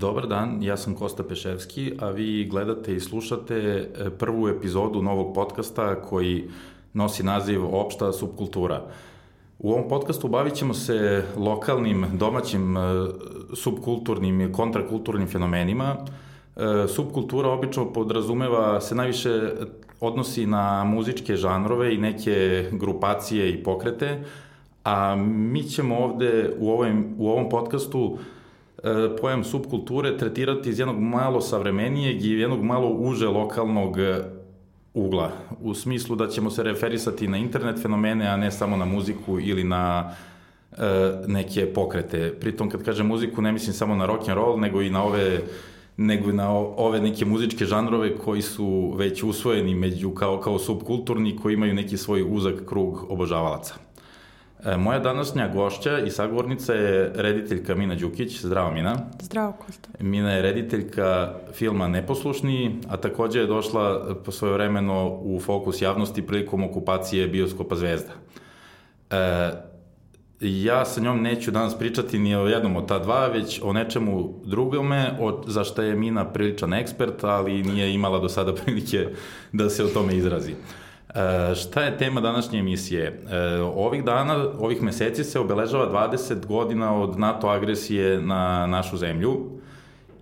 Dobar dan, ja sam Kosta Peševski, a vi gledate i slušate e, prvu epizodu novog podcasta koji nosi naziv Opšta subkultura. U ovom podcastu bavit ćemo se lokalnim, domaćim, e, subkulturnim i kontrakulturnim fenomenima. E, subkultura obično podrazumeva, se najviše odnosi na muzičke žanrove i neke grupacije i pokrete, a mi ćemo ovde u ovom, u ovom podcastu E, pojam subkulture tretirati iz jednog malo savremenijeg i jednog malo uže lokalnog e, ugla, u smislu da ćemo se referisati na internet fenomene, a ne samo na muziku ili na e, neke pokrete. Pritom kad kažem muziku ne mislim samo na rock and roll, nego i na ove nego na ove neke muzičke žanrove koji su već usvojeni među kao, kao subkulturni, koji imaju neki svoj uzak krug obožavalaca. E, moja današnja gošća i sagovornica je rediteljka Mina Đukić. Zdravo Mina. Zdravo Kosta. Mina je rediteljka filma Neposlušni, a takođe je došla po svoje vremeno u fokus javnosti prilikom okupacije bioskopa Zvezda. E, ja sa njom neću danas pričati ni o jednom od ta dva, već o nečemu drugome, o, za što je Mina priličan ekspert, ali nije imala do sada prilike da se o tome izrazi. E, šta je tema današnje emisije? E, ovih dana, ovih meseci se obeležava 20 godina od NATO agresije na našu zemlju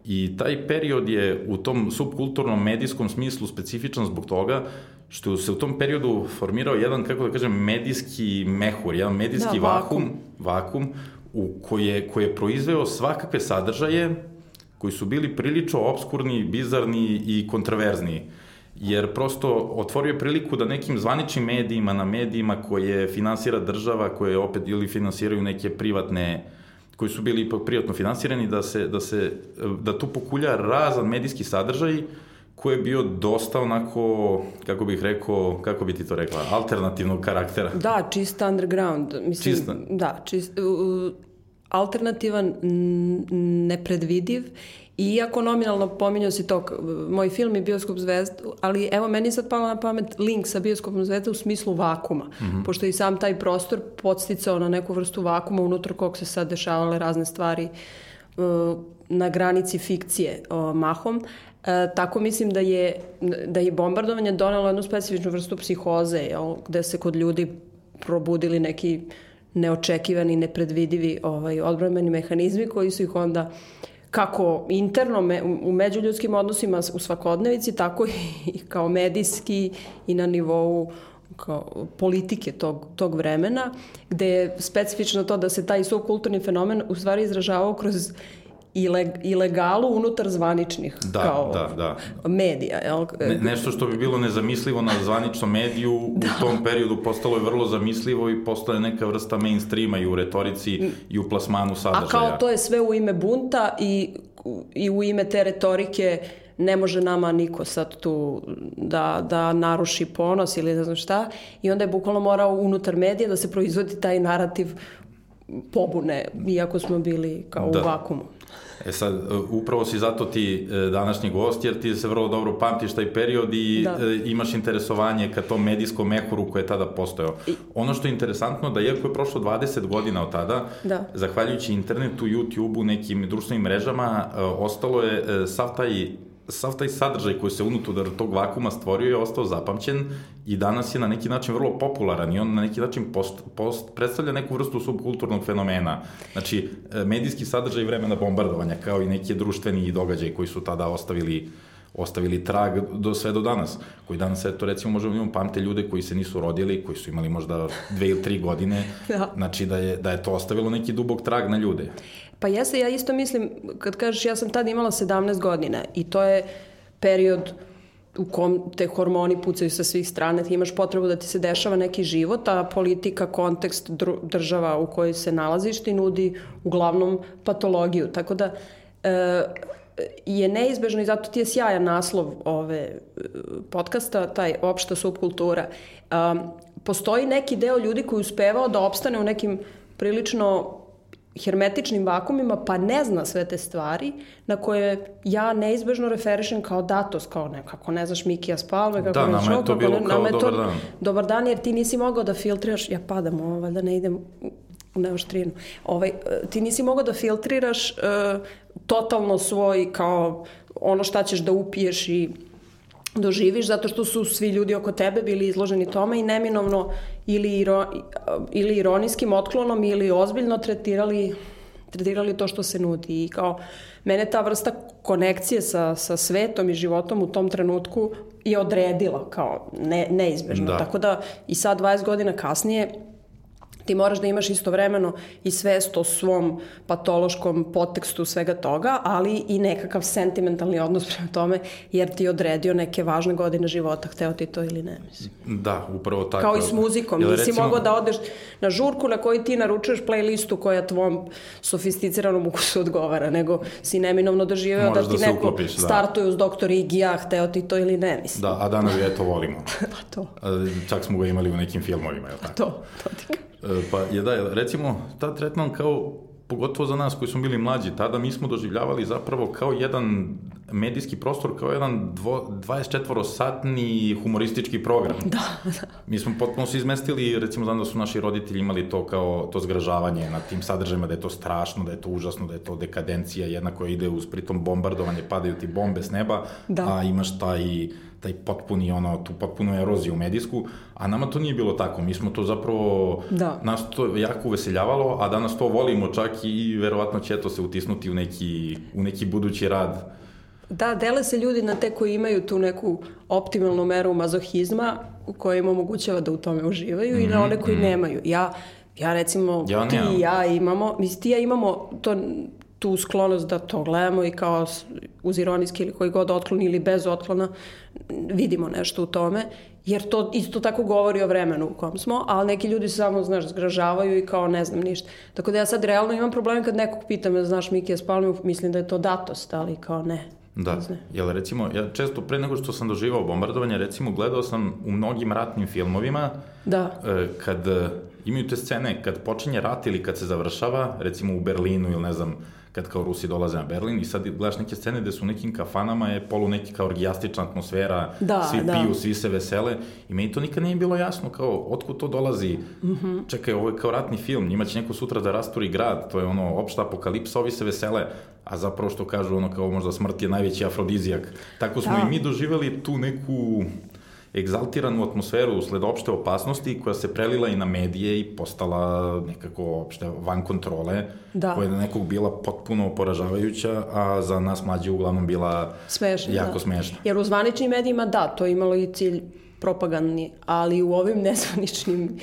i taj period je u tom subkulturnom medijskom smislu specifičan zbog toga što se u tom periodu formirao jedan, kako da kažem, medijski mehur, jedan medijski da, vakum, vakum u koje, koje je proizveo svakakve sadržaje koji su bili prilično obskurni, bizarni i kontraverzni. Uh, jer prosto otvorio je priliku da nekim zvaničnim medijima, na medijima koje finansira država, koje opet ili finansiraju neke privatne koji su bili ipak privatno finansirani, da se, da se, da tu pokulja razan medijski sadržaj koji je bio dosta onako, kako bih rekao, kako bi ti to rekla, alternativnog karaktera. Da, čist underground. Mislim, Čista. Da, čist, uh, alternativan, nepredvidiv Iako nominalno pominjao si to, moj film je Bioskop zvezda, ali evo meni sad palo na pamet link sa Bioskopom zvezda u smislu vakuma, mm -hmm. pošto i sam taj prostor podsticao na neku vrstu vakuma unutar kog se sad dešavale razne stvari uh, na granici fikcije uh, mahom. E, tako mislim da je, da je bombardovanje donelo jednu specifičnu vrstu psihoze, jel, gde se kod ljudi probudili neki neočekivani, nepredvidivi ovaj, odbrojmeni mehanizmi koji su ih onda kako interno me, u međuljudskim odnosima u svakodnevici, tako i kao medijski i na nivou kao politike tog, tog vremena, gde je specifično to da se taj subkulturni fenomen u stvari izražavao kroz ilegalu unutar zvaničnih da, kao da, da. medija. Jel? Ne, nešto što bi bilo nezamislivo na zvaničnom mediju da. u tom periodu postalo je vrlo zamislivo i postalo je neka vrsta mainstreama i u retorici i u plasmanu sadržaja. A kao to je sve u ime bunta i, i u ime te retorike ne može nama niko sad tu da, da naruši ponos ili ne znam šta i onda je bukvalno morao unutar medija da se proizvodi taj narativ pobune, iako smo bili kao da. u vakumu. E sad, e, upravo si zato ti e, današnji gost, jer ti se vrlo dobro pamtiš taj period i da. E, imaš interesovanje ka tom medijskom mehuru koje je tada postojao. I... Ono što je interesantno da iako je prošlo 20 godina od tada, da. zahvaljujući internetu, YouTube-u, nekim društvenim mrežama, ostalo je sav taj sav taj sadržaj koji se unutar tog vakuma stvorio je ostao zapamćen i danas je na neki način vrlo popularan i on na neki način post, post, predstavlja neku vrstu subkulturnog fenomena. Znači, e, medijski sadržaj vremena bombardovanja, kao i neki društveni događaj koji su tada ostavili ostavili trag do sve do danas, koji danas, eto, recimo, možemo imamo pamte ljude koji se nisu rodili, koji su imali možda dve ili tri godine, da. znači da je, da je to ostavilo neki dubog trag na ljude. Pa jeste, ja isto mislim, kad kažeš ja sam tad imala 17 godina i to je period u kom te hormoni pucaju sa svih strane, ti imaš potrebu da ti se dešava neki život, a politika, kontekst, država u kojoj se nalaziš ti nudi uglavnom patologiju. Tako da e, je neizbežno i zato ti je sjajan naslov ove e, podcasta, taj opšta subkultura. Um, postoji neki deo ljudi koji uspevao da opstane u nekim prilično hermetičnim vakumima pa ne zna sve te stvari na koje ja neizbežno referišem kao datos, kao nekako ne znaš Mikija Spalme, kako da, ne nama je to bilo ne, kao je to, dobar dan. Dobar dan jer ti nisi mogao da filtriraš, ja padam ovo, valjda ne idem u neoštrinu. Ovaj, ti nisi mogao da filtriraš uh, totalno svoj kao ono šta ćeš da upiješ i doživiš zato što su svi ljudi oko tebe bili izloženi tome i neminovno ili, iro, ili ironijskim otklonom ili ozbiljno tretirali tretirali to što se nudi i kao mene ta vrsta konekcije sa, sa svetom i životom u tom trenutku je odredila kao ne, neizbežno. Da. Tako da i sad 20 godina kasnije ti moraš da imaš istovremeno i svest o svom patološkom potekstu svega toga, ali i nekakav sentimentalni odnos prema tome, jer ti je odredio neke važne godine života, hteo ti to ili ne, mislim. Da, upravo tako. Kao i s muzikom, Jel, nisi recimo... mogao da odeš na žurku na kojoj ti naručuješ playlistu koja tvom sofisticiranom ukusu odgovara, nego si neminovno doživeo da ti da neko uklopiš, da. startuje uz doktor Igija, hteo ti to ili ne, mislim. Da, a danas je to volimo. pa to. Čak smo ga imali u nekim filmovima, je tako? To, to ti E, pa je da, recimo, ta tretman kao pogotovo za nas koji smo bili mlađi, tada mi smo doživljavali zapravo kao jedan medijski prostor, kao jedan dvo, 24-satni humoristički program. Da, da. Mi smo potpuno se izmestili, recimo znam da su naši roditelji imali to kao to zgražavanje na tim sadržajima, da je to strašno, da je to užasno, da je to dekadencija jedna koja ide uz pritom bombardovanje, padaju ti bombe s neba, da. a imaš taj taj potpuni, ono, tu potpunu eroziju medijsku, a nama to nije bilo tako. Mi smo to zapravo, da. nas to jako uveseljavalo, a danas to volimo čak i verovatno će to se utisnuti u neki, u neki budući rad. Da, dele se ljudi na te koji imaju tu neku optimalnu meru mazohizma koja im omogućava da u tome uživaju mm -hmm, i na mhm, one koji mm. nemaju. Ja, ja recimo, ja ti i ja imamo, mislim, ti ja imamo to tu sklonost da to gledamo i kao uz ironijski ili koji god otklon ili bez otklona vidimo nešto u tome, jer to isto tako govori o vremenu u kom smo, ali neki ljudi se samo, znaš, zgražavaju i kao ne znam ništa. Tako da ja sad realno imam problem kad nekog pitam, ja, znaš, Mikija Spalmi, mislim da je to datost, ali kao ne. Da, jel recimo, ja često pre nego što sam doživao bombardovanje, recimo gledao sam u mnogim ratnim filmovima, da. E, kad imaju te scene, kad počinje rat ili kad se završava, recimo u Berlinu ili ne znam, kad kao Rusi dolaze na Berlin i sad gledaš neke scene gde su u nekim kafanama je polu neki kao orgijastična atmosfera, da, svi da. piju, svi se vesele i meni to nikad nije bilo jasno kao otkud to dolazi. Mm -hmm. Čekaj, ovo je kao ratni film, njima će neko sutra da rasturi grad, to je ono opšta apokalipsa, ovi se vesele, a zapravo što kažu ono kao možda smrt je najveći afrodizijak. Tako smo da. i mi doživeli tu neku egzaltiranu atmosferu usled opšte opasnosti koja se prelila i na medije i postala nekako opšte van kontrole, da. koja je na nekog bila potpuno poražavajuća, a za nas mlađe uglavnom bila smešna, jako da. smešna. Jer u zvaničnim medijima da, to je imalo i cilj propagandni, ali u ovim nezvaničnim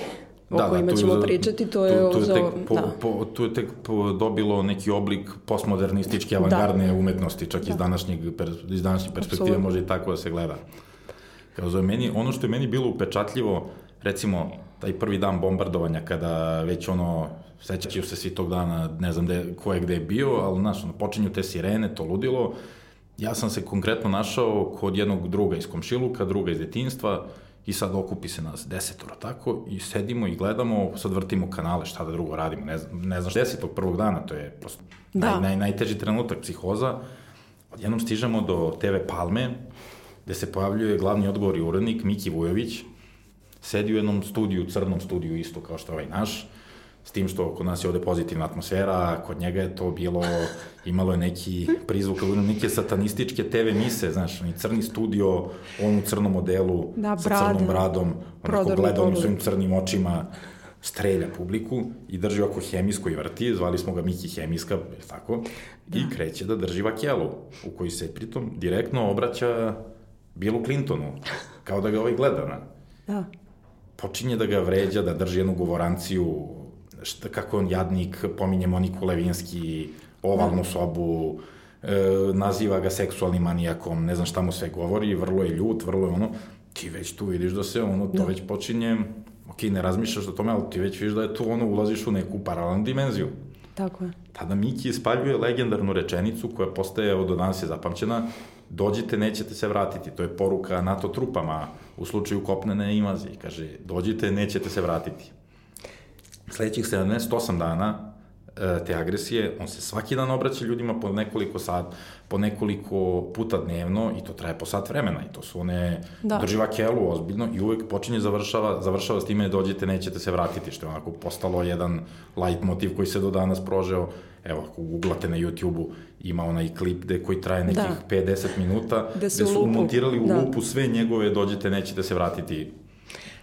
o da, da kojima da, ćemo pričati, to je... Tu, tu, je tek, po, da. po, tu je tek po, dobilo neki oblik postmodernističke avangardne da. umetnosti, čak da. iz, današnjeg, iz današnje perspektive Absolutno. može i tako da se gleda. Kao zove, meni, ono što je meni bilo upečatljivo, recimo, taj prvi dan bombardovanja, kada već ono, sećaju se svi tog dana, ne znam de, ko je gde je bio, ali, znaš, ono, počinju te sirene, to ludilo, ja sam se konkretno našao kod jednog druga iz komšiluka, druga iz detinstva, i sad okupi se nas desetora, tako, i sedimo i gledamo, sad vrtimo kanale, šta da drugo radimo, ne znam, ne znam, desetog prvog dana, to je prosto da. naj, naj, najteži trenutak psihoza, odjednom stižemo do TV Palme, gde se pojavljuje glavni odgovor i urednik Miki Vujović, sedi u jednom studiju, crnom studiju isto kao što je ovaj naš, s tim što kod nas je ovde pozitivna atmosfera, a kod njega je to bilo, imalo je neki prizvuk, neke satanističke TV mise, znaš, ni crni studio, on u crnom modelu, da, sa crnom bradom, onako gleda onim svojim crnim očima, strelja publiku i drži oko hemijsko i vrti, zvali smo ga Miki Hemijska, tako, da. i kreće da drži vakelu, u koji se pritom direktno obraća Billu Clintonu, kao da ga ovaj gleda, na. Da. Počinje da ga vređa, da drži jednu govoranciju, šta, kako on jadnik, pominje Moniku Levinski, ovalnu da. sobu, e, naziva ga seksualnim manijakom, ne znam šta mu sve govori, vrlo je ljut, vrlo je ono, ti već tu vidiš da se ono, to da. već počinje, ok, ne razmišljaš o tome, ali ti već vidiš da je tu ono, ulaziš u neku paralelnu dimenziju. Tako je. Tada Miki ispaljuje legendarnu rečenicu koja postaje od danas je zapamćena, dođite, nećete se vratiti. To je poruka NATO trupama u slučaju kopnene invazije. Kaže, dođite, nećete se vratiti. Sledećih 78 dana te agresije, on se svaki dan obraća ljudima po nekoliko sat, po nekoliko puta dnevno i to traje po sat vremena i to su one da. drživa kelu ozbiljno i uvek počinje završava, završava s time dođete, nećete se vratiti, što je onako postalo jedan light motiv koji se do danas prožeo. Evo, ako googlate na YouTube-u, ima onaj klip gde, koji traje nekih da. 5-10 minuta, gde su, gde su montirali u da. lupu sve njegove dođete, nećete se vratiti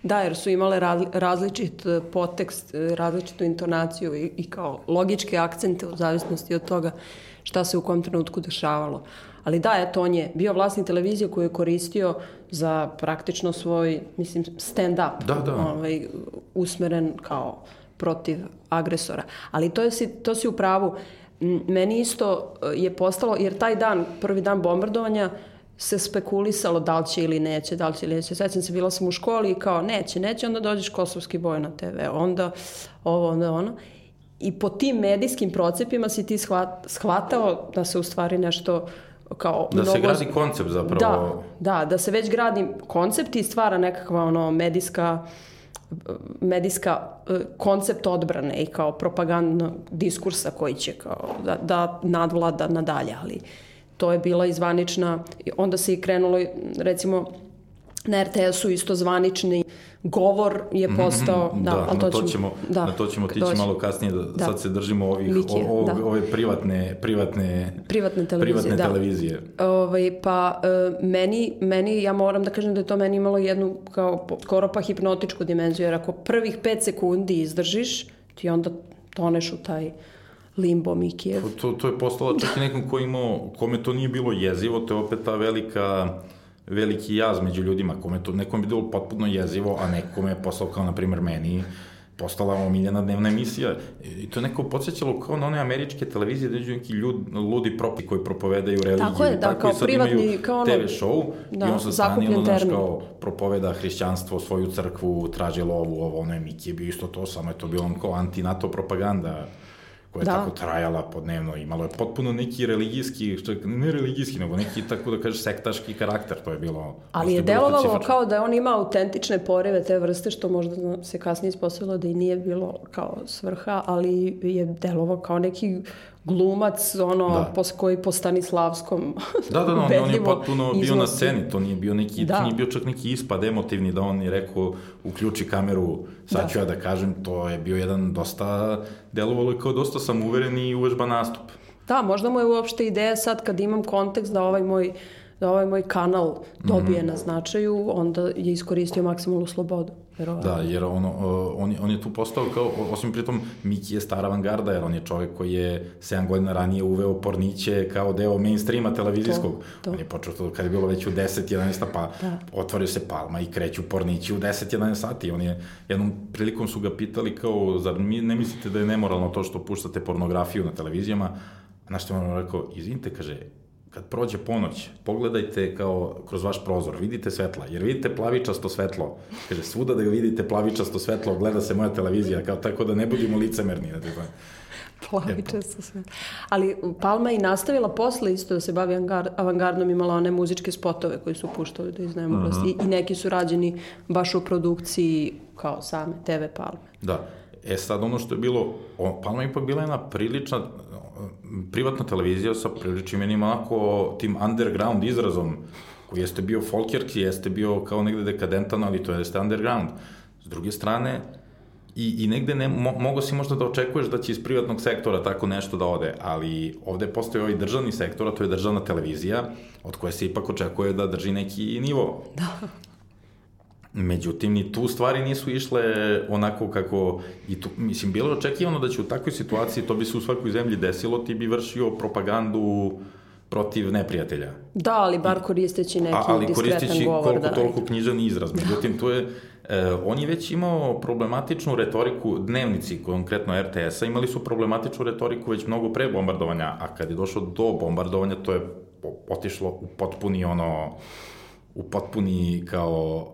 Da, jer su imale različit e, potekst, e, različitu intonaciju i, i kao logičke akcente u zavisnosti od toga šta se u kom trenutku dešavalo. Ali da, eto, on je bio vlasnik televizije koju je koristio za praktično svoj, mislim, stand-up. Da, da. Ovaj, usmeren kao protiv agresora. Ali to, je, to si u pravu. Meni isto e, je postalo, jer taj dan, prvi dan bombardovanja, se spekulisalo da li će ili neće, da li će ili neće. Sećam se, bila sam u školi i kao neće, neće, onda dođeš Kosovski boj na TV, onda ovo, onda ono. I po tim medijskim procepima si ti shvat, shvatao da se u stvari nešto kao da mnogo... se gradi koncept zapravo. Da, da, da se već gradi koncept i stvara nekakva ono medijska medijska e, koncept odbrane i kao propagandnog diskursa koji će kao da, da nadvlada nadalje, ali to je bila i zvanična, onda se i krenulo, recimo, na RTS-u isto zvanični govor je mhm, postao... Mm -hmm, da, da ali to, to ćemo, da, na to ćemo tići doći. malo kasnije, da, da, sad se držimo ovih, Mikije, o, o, da. ove privatne, privatne, privatne televizije. Privatne da. televizije. Ovaj, pa uh, meni, meni, ja moram da kažem da je to meni imalo jednu kao skoro pa hipnotičku dimenziju, jer ako prvih pet sekundi izdržiš, ti onda toneš u taj limbo Mikijev. To, to je postalo čak i nekom ko imao, kome to nije bilo jezivo, to je opet ta velika veliki jaz među ljudima, kome to, nekom bi bilo potpuno jezivo, a nekome je postalo kao, na primer, meni, postala omiljena dnevna emisija i to neko podsjećalo kao na one američke televizije da iđu neki ljud, ludi propi koji propovedaju religiju. Tako je, da, tako kao privatni, kao ono... TV show da, i on se stani ono, naš, kao propoveda hrišćanstvo, svoju crkvu, traži lovu, ovo, ono je Miki je bio isto to, samo je to bilo on kao anti-NATO propaganda koja je da. tako trajala podnevno, imalo je potpuno neki religijski, što je, ne religijski, nego neki, tako da kažeš, sektaški karakter, to je bilo... Ali je delovalo kao da on ima autentične poreve te vrste, što možda se kasnije ispostavilo da i nije bilo kao svrha, ali je delovao kao neki glumac, ono, da. pos, koji po Stanislavskom Da, da, da, on, on je potpuno iznosi. bio na sceni, to nije bio neki, da. nije bio čak neki ispad emotivni, da on je rekao, uključi kameru, sad da. ću ja da kažem, to je bio jedan dosta, delovalo je kao dosta samuveren i uvežba nastup. Da, možda mu je uopšte ideja sad kad imam kontekst da ovaj moj da ovaj moj kanal dobije mm. na značaju, onda je iskoristio maksimalnu slobodu. Verovatno. Da, jer ono, on, on je tu postao kao, osim pritom Miki je stara avangarda, jer on je čovek koji je 7 godina ranije uveo porniće kao deo mainstreama televizijskog. To, to. On je počeo to kad je bilo već u 10-11, pa da. otvorio se Palma i kreću pornići u 10-11 sati. On je, jednom prilikom su ga pitali kao, zar mi ne mislite da je nemoralno to što puštate pornografiju na televizijama? Na što on rekao, izvinite, kaže, kad prođe ponoć, pogledajte kao kroz vaš prozor, vidite svetla, jer vidite plavičasto svetlo. Kaže, svuda da vidite plavičasto svetlo, gleda se moja televizija, kao tako da ne budimo licemerni. Da plavičasto svetlo. Ali Palma je i nastavila posle isto da se bavi avangardnom, imala one muzičke spotove koji su puštali do iznemoglosti uh -huh. i neki su rađeni baš u produkciji kao same TV Palme. Da. E sad ono što je bilo, Palma je ipak bila jedna prilična privatna televizija sa priličnim jednim onako tim underground izrazom, koji jeste bio folkjerki, jeste bio kao negde dekadentan, ali to jeste underground. S druge strane, i, i negde ne, mo, mogo si možda da očekuješ da će iz privatnog sektora tako nešto da ode, ali ovde postoji ovaj državni sektor, a to je državna televizija, od koje se ipak očekuje da drži neki nivo. Da. Međutim, ni tu stvari nisu išle onako kako, i tu, mislim, bilo je očekivano da će u takvoj situaciji, to bi se u svakoj zemlji desilo, ti bi vršio propagandu protiv neprijatelja. Da, ali bar koristeći neki A, ali koristeći govor. koliko da, toliko knjižan izraz. Međutim, tu je, e, on je već imao problematičnu retoriku, dnevnici, konkretno RTS-a, imali su problematičnu retoriku već mnogo pre bombardovanja, a kad je došlo do bombardovanja, to je otišlo u potpuni ono, u potpuni kao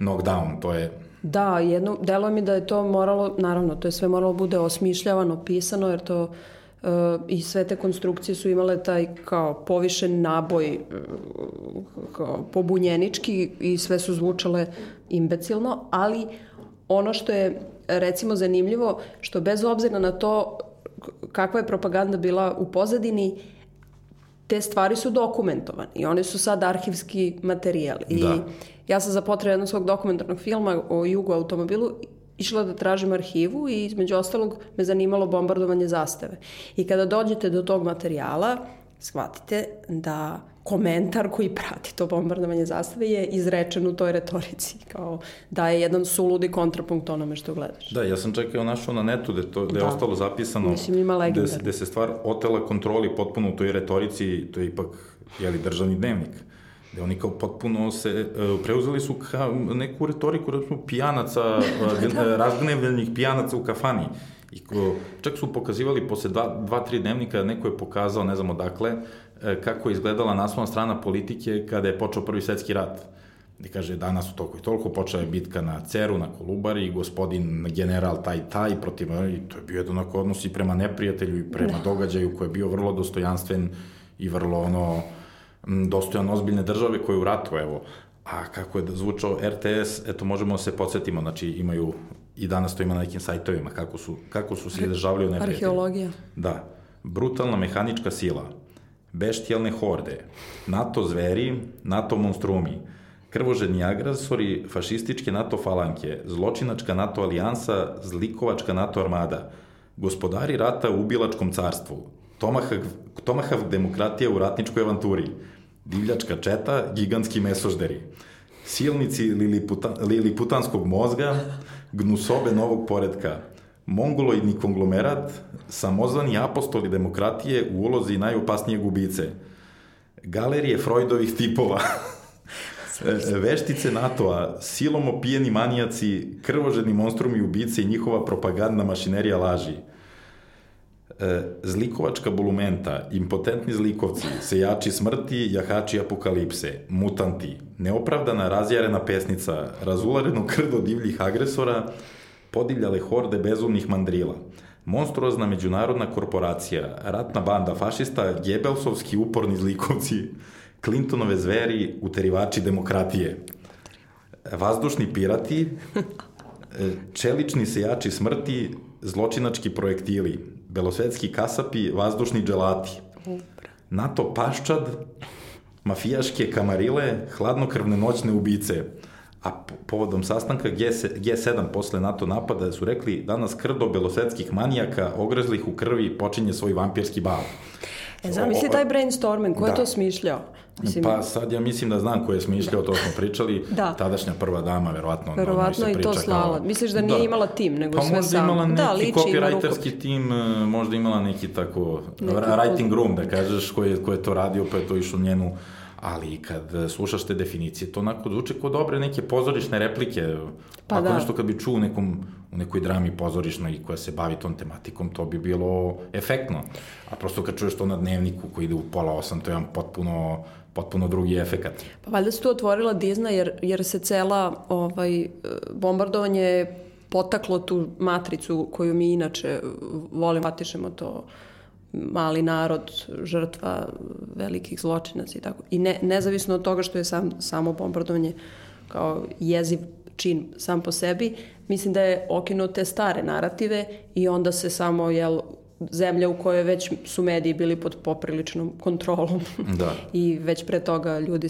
knockdown, to je... Da, jedno, delo mi da je to moralo, naravno, to je sve moralo bude osmišljavano, pisano, jer to uh, i sve te konstrukcije su imale taj kao povišen naboj uh, kao pobunjenički i sve su zvučale imbecilno, ali ono što je recimo zanimljivo, što bez obzira na to kakva je propaganda bila u pozadini, te stvari su dokumentovane i one su sad arhivski materijal. I da. Ja sam za potrebe jednog svog dokumentarnog filma o jugu automobilu išla da tražim arhivu i između ostalog me zanimalo bombardovanje zastave. I kada dođete do tog materijala, shvatite da komentar koji prati to bombardovanje zastave je izrečen u toj retorici, kao da je jedan suludi kontrapunkt onome što gledaš. Da, ja sam čak evo našao na netu gde, to, gde da. je ostalo zapisano, Mislim, ima gde, gde se stvar otela kontroli potpuno u toj retorici, to je ipak jeli, državni dnevnik gde oni kao potpuno se, uh, preuzeli su ka neku retoriku, recimo, pijanaca, da. razgnevljenih pijanaca u kafani. I ko, čak su pokazivali posle dva, dva, tri dnevnika, neko je pokazao, ne znam odakle, e, kako je izgledala naslovna strana politike kada je počeo prvi svetski rat. Gde kaže, danas u toliko i toliko počela je bitka na Ceru, na Kolubari, gospodin general taj taj protiv, i to je bio jedan odnos i prema neprijatelju i prema da. događaju koji je bio vrlo dostojanstven i vrlo ono, dostojan ozbiljne države koje u ratu, evo, a kako je zvučao RTS, eto možemo da se podsjetimo, znači imaju i danas to ima na nekim sajtovima, kako su, kako su se izražavali u neprijatelju. Arheologija. Da. Brutalna mehanička sila, beštijalne horde, NATO zveri, NATO monstrumi, krvožedni agresori, fašističke NATO falanke, zločinačka NATO alijansa, zlikovačka NATO armada, gospodari rata u ubilačkom carstvu, Tomahawk, Tomahawk demokratija u ratničkoj avanturi, divljačka četa, gigantski mesožderi, silnici liliputa, liliputanskog mozga, gnusobe novog poredka, mongoloidni konglomerat, samozvani apostoli demokratije u ulozi najopasnije gubice, galerije Freudovih tipova, veštice NATO-a, silom opijeni manijaci, krvoženi monstrumi ubice i njihova propagandna mašinerija laži – zlikovačka bolumenta, impotentni zlikovci, sejači smrti, jahači apokalipse, mutanti, neopravdana razjarena pesnica, razulareno krdo divljih agresora, podivljale horde bezumnih mandrila, monstruozna međunarodna korporacija, ratna banda fašista, gebelsovski uporni zlikovci, Clintonove zveri, uterivači demokratije, vazdušni pirati, e, čelični sejači smrti, zločinački projektili, belosvetski kasapi, vazdušni dželati, NATO paščad, mafijaške kamarile, hladnokrvne noćne ubice, a povodom sastanka G7 posle NATO napada su rekli danas krdo belosvetskih manijaka ogrezlih u krvi počinje svoj vampirski bal. E, zamisli taj brainstorming, ko je da. to smišljao? Mislim... Pa sad ja mislim da znam ko je smišljao, to smo pričali. da. Tadašnja prva dama, verovatno. Verovatno i to slala. Kao... Misliš da nije da. imala tim, nego pa sve sam. Pa možda imala neki da, copywriterski tim, e, možda imala neki tako neki writing room, da kažeš, ko je, ko je to radio, pa je to išlo njenu ali kad slušaš te definicije, to onako zvuče kod dobre neke pozorišne replike. Pa Ako da. nešto kad bi čuo u, nekom, u nekoj drami pozorišnoj koja se bavi tom tematikom, to bi bilo efektno. A prosto kad čuješ to na dnevniku koji ide u pola osam, to je jedan potpuno potpuno drugi efekat. Pa valjda se tu otvorila Disney jer, jer se cela ovaj, bombardovanje potaklo tu matricu koju mi inače volimo, patišemo to mali narod, žrtva velikih zločinaca i tako. I ne, nezavisno od toga što je sam, samo bombardovanje kao jeziv čin sam po sebi, mislim da je okinuo te stare narative i onda se samo jel, zemlja u kojoj već su mediji bili pod popriličnom kontrolom da. i već pre toga ljudi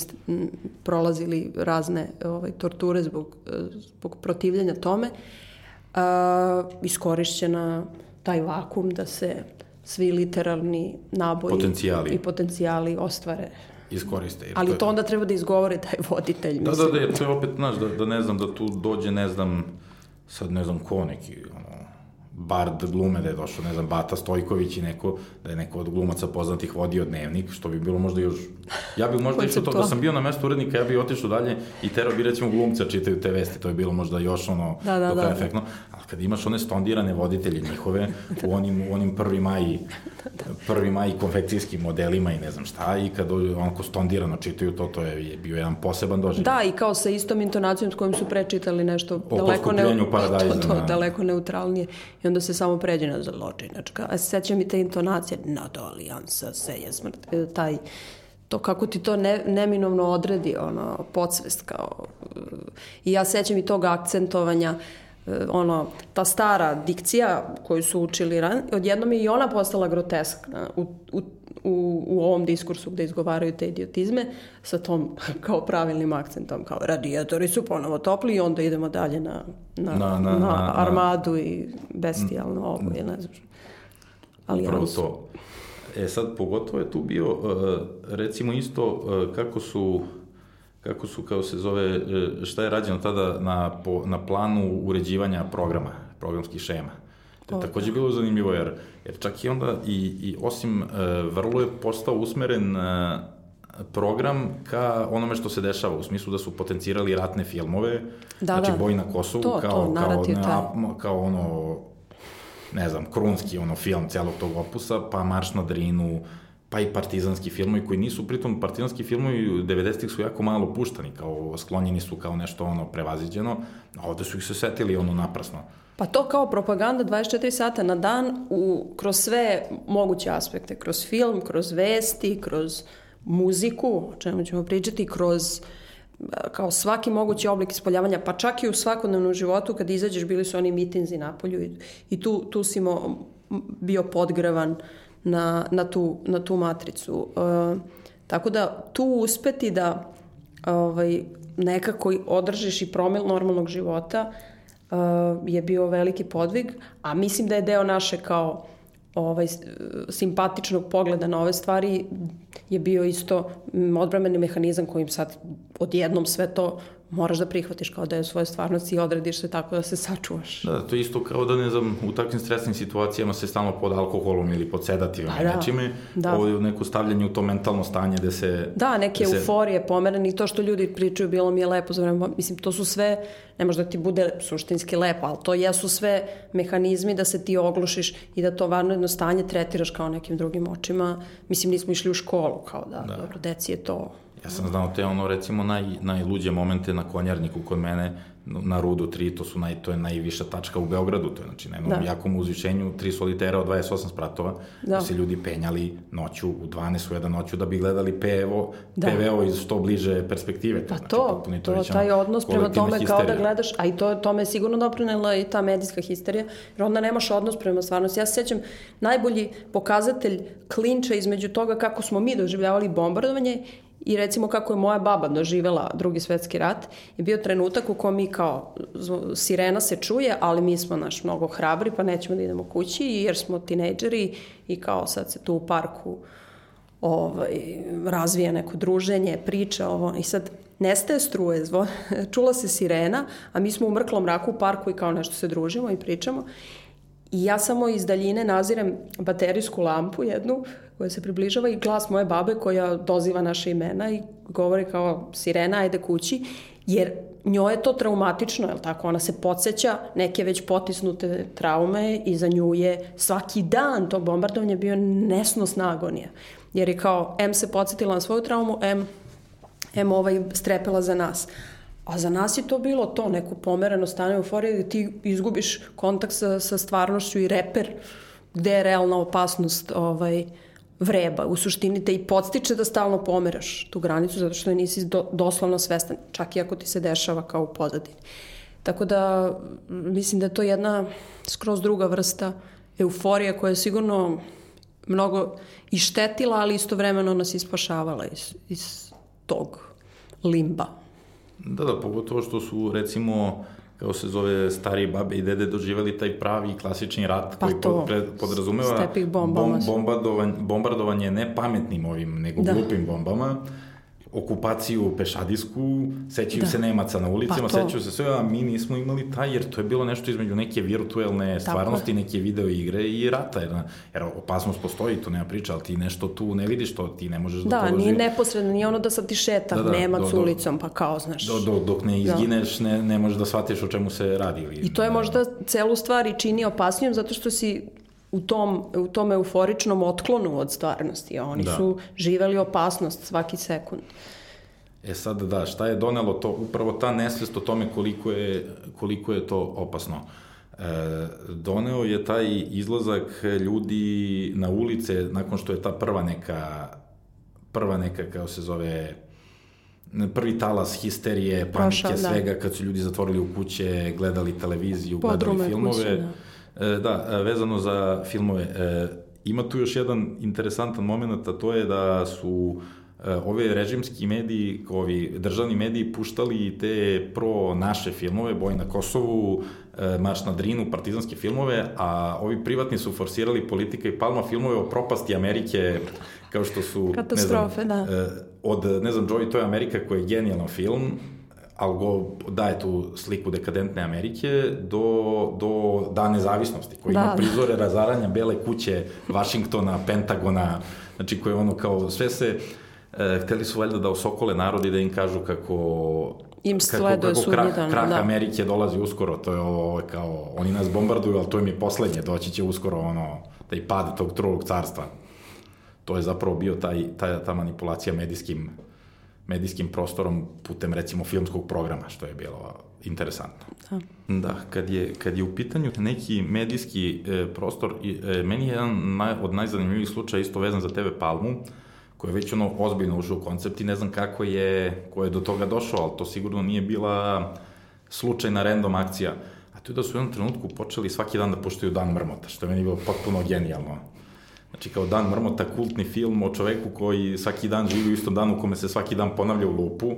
prolazili razne ovaj, torture zbog, zbog protivljenja tome, a, iskorišćena taj vakum da se svi literalni naboji potencijali. i potencijali ostvare iskoriste. Jer Ali to, je... to onda treba da izgovore taj voditelj. Da, mislim. da, da, jer to je opet, znaš, da, da ne znam, da tu dođe, ne znam, sad ne znam ko neki, ono, bard glume da je došao, ne znam, Bata Stojković i neko, da je neko od glumaca poznatih vodio dnevnik, što bi bilo možda još... Ja bih možda išao to, da sam bio na mestu urednika, ja bih otišao dalje i terao bi recimo glumca čitaju te vesti, to je bilo možda još ono da, da, do kraja da, efektno. Ali kad imaš one stondirane voditelje njihove u onim, u onim prvi maj, prvi maj konfekcijskim modelima i ne znam šta, i kad onako stondirano čitaju to, to je, je bio jedan poseban doživljaj. Da, i kao sa istom intonacijom s kojim su prečitali nešto o daleko, ne, to, to, da. daleko neutralnije. I onda se samo pređe na zločinačka. A sećam mi te intonacije, NATO alijansa, se je smrt, e, taj to kako ti to ne, neminovno odredi, ono, podsvest kao... I ja sećam i tog akcentovanja e, ono, ta stara dikcija koju su učili ran, odjednom je i ona postala groteskna u, u, u, u ovom diskursu gde izgovaraju te idiotizme sa tom kao pravilnim akcentom, kao radijatori su ponovo topli i onda idemo dalje na, na, na, na, na armadu i bestijalno ovo, mm. ne znam. Ali Upravo to. E sad, pogotovo je tu bio, e, recimo isto, e, kako su kako su, kao se zove, e, šta je rađeno tada na, po, na planu uređivanja programa, programskih šema. To je takođe bilo zanimljivo, jer, jer čak i onda, i, i osim, vrlo je postao usmeren program ka onome što se dešava, u smislu da su potencirali ratne filmove, da, znači da. Boj na Kosovu, to, kao, to, kao, ne, kao ono, ne znam, krunski ono film celog tog opusa, pa Marš na Drinu, pa i partizanski filmovi koji nisu, pritom partizanski filmovi 90-ih su jako malo puštani, kao sklonjeni su kao nešto ono prevaziđeno, a ovde su ih se setili ono naprasno. Pa to kao propaganda 24 sata na dan u, kroz sve moguće aspekte, kroz film, kroz vesti, kroz muziku, o čemu ćemo pričati, kroz kao svaki mogući oblik ispoljavanja, pa čak i u svakodnevnom životu kad izađeš bili su oni mitinzi napolju i, i tu, tu si mo, bio podgrevan na, na, tu, na tu matricu. E, tako da tu uspeti da ovaj, nekako održiš i promil normalnog života uh, je bio veliki podvig, a mislim da je deo naše kao ovaj, simpatičnog pogleda na ove stvari je bio isto odbrameni mehanizam kojim sad odjednom sve to moraš da prihvatiš kao da je svoje stvarnosti i odrediš se tako da se sačuvaš. Da, to je isto kao da, ne znam, u takvim stresnim situacijama se stalno pod alkoholom ili pod sedativima pa, da, nečime, da. ovo je neko stavljanje u to mentalno stanje gde se... Da, neke se... euforije pomerene i to što ljudi pričaju bilo mi je lepo za vreme, mislim, to su sve, ne možda ti bude suštinski lepo, ali to jesu sve mehanizmi da se ti oglušiš i da to varno jedno stanje tretiraš kao nekim drugim očima. Mislim, nismo išli u školu, kao da, da. dobro, deci je to Ja sam znao te ono recimo naj, najluđe momente na konjarniku kod mene na Rudu 3, to su naj, to je najviša tačka u Beogradu, to je znači na jednom da. jakom uzvišenju, tri solitera od 28 spratova, da. da se ljudi penjali noću u 12 u jedan noću da bi gledali PVO, da. PVO iz što bliže perspektive. Pa znači, to, to, to taj odnos prema tome histerija. kao da gledaš, a i to, tome je sigurno doprinela i ta medijska histerija, jer onda nemaš odnos prema stvarnosti. Ja se sećam, najbolji pokazatelj klinča između toga kako smo mi doživljavali bombardovanje i recimo kako je moja baba doživela drugi svetski rat je bio trenutak u kom mi kao sirena se čuje, ali mi smo naš mnogo hrabri pa nećemo da idemo kući jer smo tinejdžeri i kao sad se tu u parku ovaj, razvija neko druženje, priča ovo i sad nestaje struje, zvo, čula se sirena, a mi smo u mrklom mraku u parku i kao nešto se družimo i pričamo. I ja samo iz daljine nazirem baterijsku lampu jednu koja se približava i glas moje babe koja doziva naše imena i govori kao sirena, ajde kući, jer njoj je to traumatično, je tako? Ona se podsjeća neke već potisnute traume i za nju je svaki dan to bombardovanje bio nesnosna agonija. Jer je kao, M se podsjetila na svoju traumu, M, M ovaj strepela za nas. A za nas je to bilo to, neko pomereno stane euforije gde ti izgubiš kontakt sa, sa stvarnošću i reper gde je realna opasnost ovaj, vreba. U suštini te i podstiče da stalno pomeraš tu granicu zato što nisi do, doslovno svestan, čak i ako ti se dešava kao u pozadini. Tako da mislim da je to jedna skroz druga vrsta euforija koja je sigurno mnogo i štetila, ali istovremeno nas ispašavala iz, iz tog limba. Da, da, pogotovo što su, recimo, kao se zove, starije babe i dede doživali taj pravi klasični rat pa koji to, pod, podrazumeva bom, bombardovanje, bombardovanje ne pametnim ovim, nego da. glupim bombama okupaciju pešadijsku, sećaju da. se Nemaca na ulicama, pa sećaju se sve, a mi nismo imali taj, jer to je bilo nešto između neke virtuelne stvarnosti, neke video igre i rata, jer, jer opasnost postoji, to nema priča, ali ti nešto tu ne vidiš to, ti ne možeš da, da položi. Da, nije neposredno, nije ono da sad ti šeta da, da, Nemac do, do, ulicom, pa kao, znaš. Do, do, dok ne da. izgineš, da. ne, ne možeš da shvatiš o čemu se radi. Ili, I to je možda celu stvar i čini opasnijom, zato što si u tom, u tom euforičnom otklonu od stvarnosti. Oni da. su živeli opasnost svaki sekund. E sad da, šta je donelo to? Upravo ta nesvest o tome koliko je, koliko je to opasno. E, doneo je taj izlazak ljudi na ulice nakon što je ta prva neka prva neka, kao se zove, prvi talas histerije, panike, Prošao, da. svega, kad su ljudi zatvorili u kuće, gledali televiziju, Podrume gledali filmove. Kuće, da. E, da, e, vezano za filmove, e, ima tu još jedan interesantan moment, a to je da su ove režimski mediji, ovi državni mediji puštali te pro naše filmove, Boj na Kosovu, Marš na Drinu, partizanske filmove, a ovi privatni su forsirali politika i Palma filmove o propasti Amerike, kao što su... Katastrofe, ne znam, da. Od, ne znam, Joey, to je Amerika koji je genijalan film, ali go daje tu sliku dekadentne Amerike do, do da nezavisnosti, koji da, ima da. prizore razaranja Bele kuće, Vašingtona, Pentagona, znači koje ono kao sve se, e, hteli su valjda da osokole narodi da im kažu kako im sleduje kako, kako krah, krah da. Amerike dolazi uskoro, to je ovo kao, oni nas bombarduju, ali to im je poslednje, doći će uskoro ono, taj pad tog drugog carstva. To je zapravo bio taj, ta, ta manipulacija medijskim medijskim prostorom putem recimo filmskog programa, što je bilo interesantno. Da. Da, kad je, kad je u pitanju neki medijski e, prostor, e, meni je jedan naj, od najzanimljivijih slučaja isto vezan za TV Palmu, koji je već ono ozbiljno ušao u koncept i ne znam kako je, ko je do toga došao, ali to sigurno nije bila slučajna random akcija. A to je da su u jednom trenutku počeli svaki dan da puštaju Dan mrmota, što je meni bilo potpuno genijalno. Znači kao Dan mrmota, kultni film o čoveku koji svaki dan živi u istom danu u kome se svaki dan ponavlja u lupu.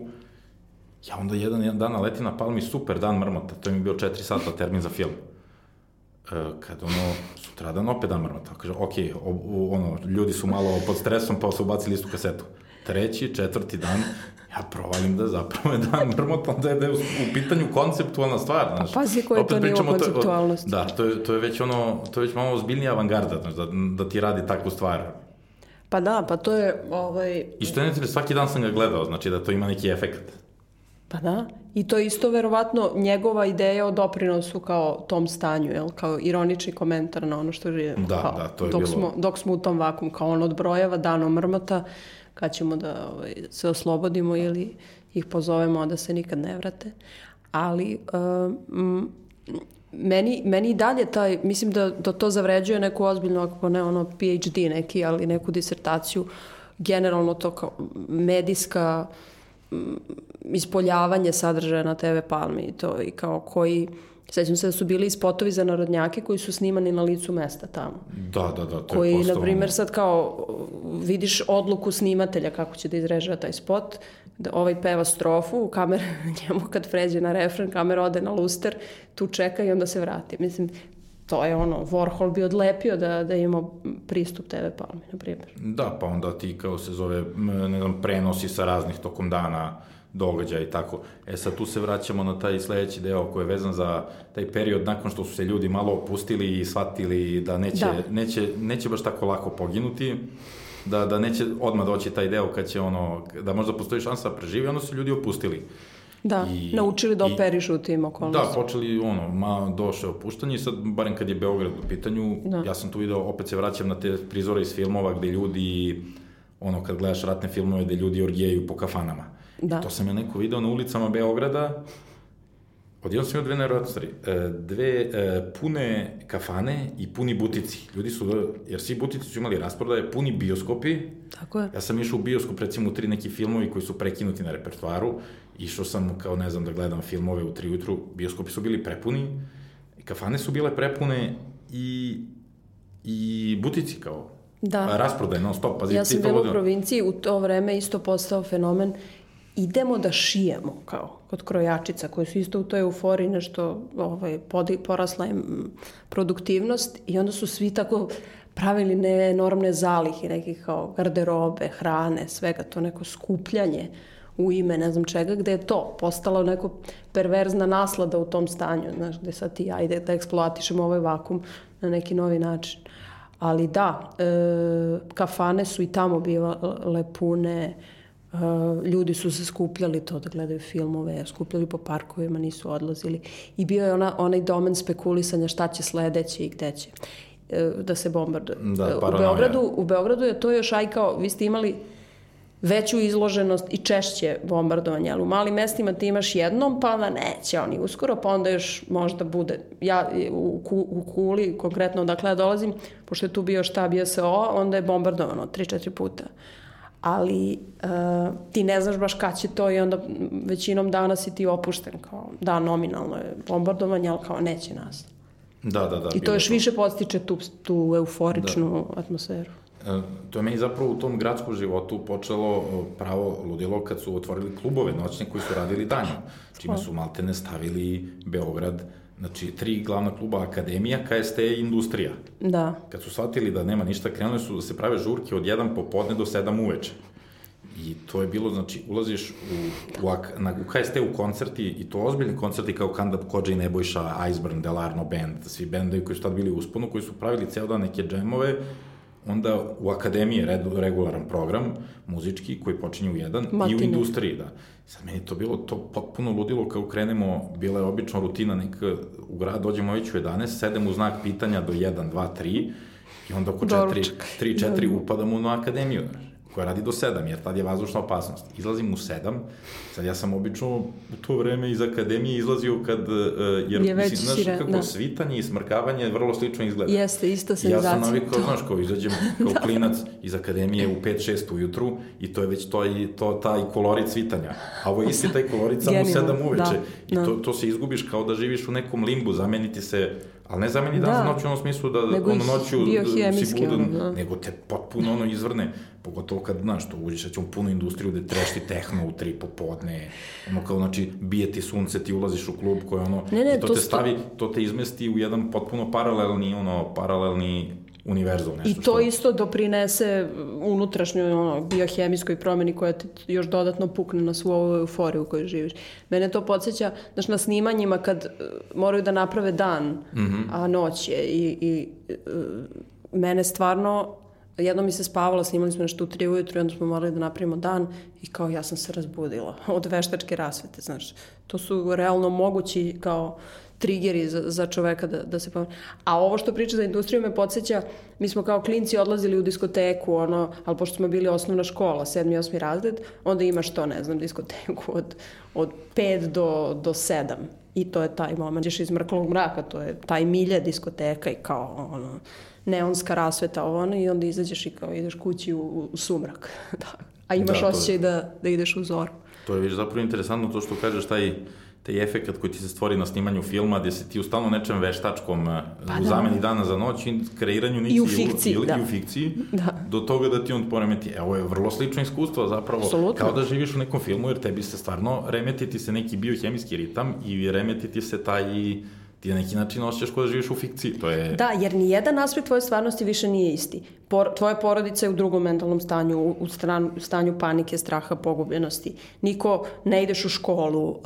Ja onda jedan, jedan dan leti na Palmi, super Dan mrmota, to mi je bio 4 sata termin za film. E, kad ono, sutradan opet Dan mrmota. Kaže, ok, o, o, ono, ljudi su malo pod stresom pa su ubacili istu kasetu. Treći, četvrti dan, ja provalim da zapravo je dan mrmota, da je, da je u pitanju konceptualna stvar. Znaš. pazi koji je to nivo konceptualnosti. Da, to je, to je već ono, to je već malo ozbiljnija avangarda, znaš, da, da ti radi takvu stvar. Pa da, pa to je... Ovaj... I što je ne svaki dan sam ga gledao, znači da to ima neki efekt. Pa da, i to je isto verovatno njegova ideja o doprinosu kao tom stanju, jel? kao ironični komentar na ono što živimo. Da, kao, da, to je dok bilo... Smo, dok smo u tom vakum, kao on odbrojava danom mrmota, kad ćemo da ovaj, se oslobodimo ili ih pozovemo da se nikad ne vrate. Ali um, meni, meni i dalje taj, mislim da, da to zavređuje neku ozbiljnu, ako ne ono PhD neki, ali neku disertaciju, generalno to kao medijska ispoljavanje sadržaja na TV Palmi i to i kao koji Sećam se da su bili spotovi za narodnjake koji su snimani na licu mesta tamo. Da, da, da. To koji, je na primjer, sad kao vidiš odluku snimatelja kako će da izrežava taj spot, da ovaj peva strofu, kamera njemu kad pređe na refren, kamera ode na luster, tu čeka i onda se vrati. Mislim, to je ono, Warhol bi odlepio da, da ima pristup TV Palmi, na primjer. Da, pa onda ti kao se zove, ne znam, prenosi sa raznih tokom dana događaja i tako. E sad tu se vraćamo na taj sledeći deo koji je vezan za taj period nakon što su se ljudi malo opustili i shvatili da neće, da. neće, neće baš tako lako poginuti, da, da neće odmah doći taj deo kad će ono, da možda postoji šansa da preživi, onda su ljudi opustili. Da, I, naučili da operišu u tim okolnostima. Da, počeli ono, ma došle opuštanje i sad, barem kad je Beograd u pitanju, da. ja sam tu video, opet se vraćam na te prizore iz filmova gde ljudi, ono, kad gledaš ratne filmove gde ljudi orgijaju po kafanama Da. To sam ja neko video na ulicama Beograda, Odjedno sam imao dve nevjerojatne stvari. E, dve e, pune kafane i puni butici. Ljudi su, jer svi butici su imali rasprodaje, puni bioskopi. Tako je. Ja sam išao u bioskop, recimo, u tri neki filmovi koji su prekinuti na repertoaru. Išao sam, kao ne znam, da gledam filmove u tri jutru. Bioskopi su bili prepuni, kafane su bile prepune i, i butici kao Da. Rasprodaje non stop. Pazi, ja sam bila u provinciji, u to vreme isto postao fenomen idemo da šijemo, kao kod krojačica, koje su isto u toj euforiji nešto ovaj, podi, porasla im produktivnost i onda su svi tako pravili ne enormne zalihe, nekih kao garderobe, hrane, svega to neko skupljanje u ime ne znam čega, gde je to postalo neko perverzna naslada u tom stanju, znaš, gde sad ti ajde da eksploatišemo ovaj vakum na neki novi način. Ali da, e, kafane su i tamo bile pune, Uh, ljudi su se skupljali to da gledaju filmove, skupljali po parkovima, nisu odlazili. I bio je ona, onaj domen spekulisanja šta će sledeće i gde će uh, da se bombarduje. Da, u, Beogradu, u Beogradu je to još aj kao, vi ste imali veću izloženost i češće bombardovanje, ali u malim mestima ti imaš jednom, pa onda neće oni uskoro, pa onda još možda bude. Ja u, u Kuli, konkretno dakle ja dolazim, pošto je tu bio štab JSO, onda je bombardovano 3-4 puta ali uh, ti ne znaš baš kad će to i onda većinom dana si ti opušten, kao da nominalno je bombardovanje, ali kao neće nas. Da, da, da. I to još to. više postiče tu, tu euforičnu da. atmosferu. E, to je meni zapravo u tom gradskom životu počelo pravo ludilo kad su otvorili klubove noćne koji su radili danjem, čime su maltene stavili Beograd Znači, tri glavna kluba Akademija, KST i Industrija. Da. Kad su shvatili da nema ništa, krenuli su da se prave žurke od 1 popodne do 7 uveče. I to je bilo, znači, ulaziš u, u, na, u KST u koncerti, i to ozbiljni koncerti kao Kanda Kođa i Nebojša, Iceburn, Delarno Band, svi bendovi koji su tad bili u usponu, koji su pravili ceo dan neke džemove, onda u akademiji je regularan program muzički koji počinje u jedan Matine. i u industriji, da. Sad meni to bilo to potpuno ludilo kao krenemo, bila je obično rutina neka u grad, dođemo već u 11, sedem u znak pitanja do 1, 2, 3 i onda oko 4, 3, 4 upadamo na akademiju, znaš koja radi do 7, jer tad je vazdušna opasnost. Izlazim u 7, sad ja sam obično u to vreme iz akademije izlazio kad, uh, jer je mislim, znaš, šire, kako da. svitanje i smrkavanje vrlo slično izgleda. Jeste, isto senzacija. Ja sam navikao, znaš, kao izađem kao da. klinac iz akademije u 5-6 ujutru i to je već to, i, to taj kolorit svitanja. A ovo je isti taj kolorit samo u 7 uveče. Da, I da. to, to se izgubiš kao da živiš u nekom limbu, zameniti se Ali ne zameni dan da. za noć u onom smislu da nego ono noću si budan, ono, da. nego te potpuno ono izvrne, pogotovo kad, znaš, to uđeš, ćemo puno industriju da trešti tehno u tri popodne, ono kao, znači, bije ti sunce, ti ulaziš u klub koji ono, ne, ne, i to, to te stavi, to te izmesti u jedan potpuno paralelni, ono, paralelni univerzum. Nešto I to što... isto doprinese unutrašnjoj ono, biohemijskoj promeni koja te još dodatno pukne na svu ovu euforiju u kojoj živiš. Mene to podsjeća, znaš, na snimanjima kad uh, moraju da naprave dan, mm -hmm. a noć je i, i uh, mene stvarno jedno mi se spavalo, snimali smo nešto u tri ujutru i onda smo morali da napravimo dan i kao ja sam se razbudila od veštačke rasvete, znaš. To su realno mogući kao triggeri za, za čoveka da, da se pomene. A ovo što priča za industriju me podsjeća, mi smo kao klinci odlazili u diskoteku, ono, ali pošto smo bili osnovna škola, sedmi, osmi razred, onda imaš to, ne znam, diskoteku od, od 5 do, do 7. I to je taj moment. Ideš iz mrklog mraka, to je taj milje diskoteka i kao, ono, neonska rasveta, ono, i onda izađeš i kao ideš kući u, u sumrak. da. A imaš da, osjećaj je... da, da ideš u zoru. To je već zapravo interesantno to što kažeš, taj taj efekt koji ti se stvori na snimanju filma, gde se ti u stalno nečem veštačkom eh, pa, u da. zameni dana za noć i kreiranju niti I u fikciji, ili, da. I u fikciji, da. do toga da ti on poremeti. Evo je vrlo slično iskustvo zapravo, Absolutno. kao da živiš u nekom filmu, jer tebi se stvarno remetiti se neki biohemijski ritam i remetiti se taj ti na neki način osjećaš kao da živiš u fikciji. To je... Da, jer ni jedan aspekt tvoje stvarnosti više nije isti. Por, tvoja porodica je u drugom mentalnom stanju, u, u, stran, u stanju panike, straha, pogubljenosti. Niko ne ideš u školu, uh,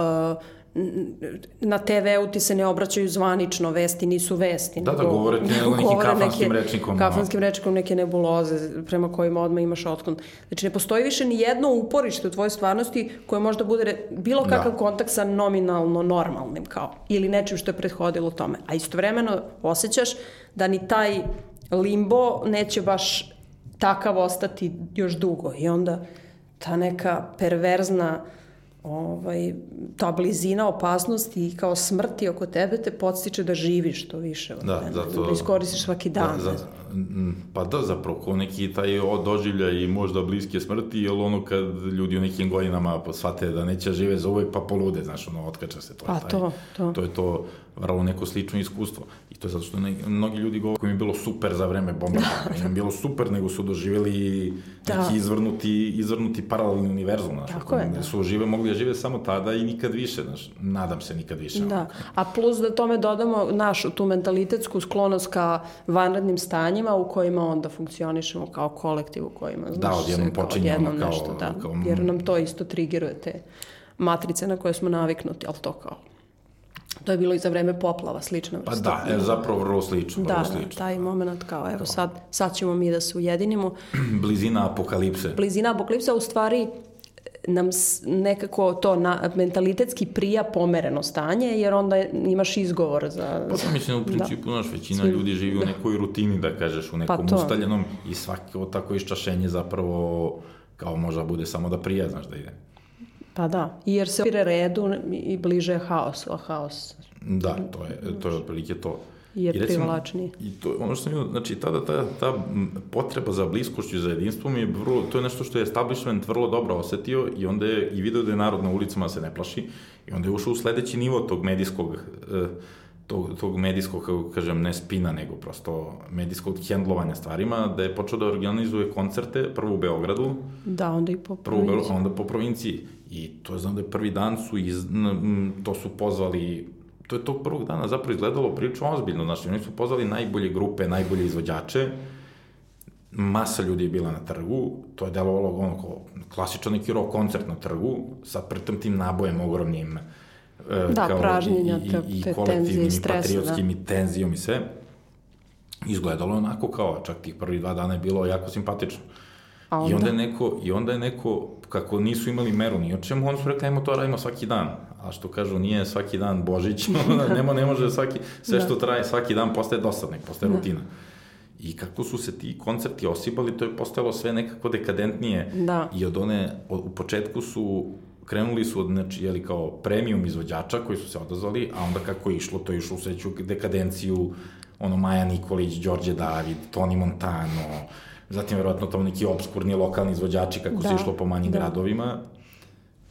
na TV-u ti se ne obraćaju zvanično, vesti nisu vesti. Da, da, govore ti nego nekim kafanskim neke, rečnikom. Kafanskim no. rečnikom neke nebuloze prema kojima odmah imaš otklon. Znači, ne postoji više ni jedno uporište u tvojoj stvarnosti koje možda bude bilo da. kakav da. kontakt sa nominalno normalnim kao, ili nečim što je prethodilo tome. A istovremeno osjećaš da ni taj limbo neće baš takav ostati još dugo. I onda ta neka perverzna ovaj, ta blizina opasnosti i kao smrti oko tebe te podstiče da živiš to više. Od da, zato, da iskoristiš svaki dan. Da, za, pa da, zapravo, ko neki taj doživlja i možda bliske smrti, jer ono kad ljudi u nekim godinama shvate da neće žive za uvek, pa polude, znaš, ono, otkača se to. Pa taj, to, to. To je to vrlo neko slično iskustvo. I to je zato što ne, mnogi ljudi govore koji mi je bilo super za vreme bombardovanja. Da. bilo super, nego su doživjeli da. neki izvrnuti, izvrnuti paralelni univerzum. Znaš, Tako je, da. Su žive, mogli da žive samo tada i nikad više. Znaš, nadam se nikad više. Da. A plus da tome dodamo našu tu mentalitetsku sklonost ka vanrednim stanjima u kojima onda funkcionišemo kao kolektiv u kojima, znaš, da, odjednom počinjemo kao, nešto, da, kao... Jer nam to isto triggeruje te matrice na koje smo naviknuti, ali to kao To je bilo i za vreme poplava, vrsta. Pa da, je zapravo vrlo slično. Da, vrlo da, slično. taj moment kao, evo sad, sad ćemo mi da se ujedinimo. Blizina apokalipse. Blizina apokalipse, u stvari nam nekako to na, mentalitetski prija pomereno stanje, jer onda imaš izgovor za... Pa to mislim, u da. principu, da. naš, većina Svi, ljudi živi da. u nekoj rutini, da kažeš, u nekom pa ustaljenom i svako tako iščašenje zapravo kao možda bude samo da prija, znaš, da ide. Pa da, jer se opire redu i bliže haos, a haos. Da, to je, to je otprilike to. je I recimo, privlačniji. I to ono što sam znači tada ta, ta potreba za bliskošću, za jedinstvom je vrlo, to je nešto što je establishment vrlo dobro osetio i onda je i video da je narod na ulicama se ne plaši i onda je ušao u sledeći nivo tog medijskog uh, tog, tog medijskog, kako kažem, ne spina, nego prosto medijskog hendlovanja stvarima, da je počeo da organizuje koncerte, prvo u Beogradu. Da, onda i po provinciji. Prvo, onda po provinciji. I to znam da je prvi dan su, iz, to su pozvali to je tog prvog dana zapravo izgledalo prilično ozbiljno, znači oni su pozvali najbolje grupe, najbolje izvođače, masa ljudi je bila na trgu, to je delovalo ono kao klasičan neki rock koncert na trgu, sa pritom tim nabojem ogromnim, e, da, kao pražnjenja, i, i, i kolektivnim, i patriotskim, da. i tenzijom i sve. Izgledalo je onako kao, čak tih prvi dva dana je bilo jako simpatično. A onda? I onda je neko, i onda je neko, kako nisu imali meru ni o čemu, oni su rekli, ajmo to radimo svaki dan a što kažu nije svaki dan Božić, nema, ne može svaki, sve da. što traje svaki dan postaje dosadnik, postaje da. rutina. I kako su se ti koncerti osibali, to je postalo sve nekako dekadentnije. Da. I od one, od, u početku su krenuli su od, znači, jeli, kao premium izvođača koji su se odazvali, a onda kako je išlo, to je išlo u sveću dekadenciju, ono, Maja Nikolić, Đorđe David, Toni Montano, zatim verovatno tamo neki obskurni lokalni izvođači kako da. se išlo po manjim da. gradovima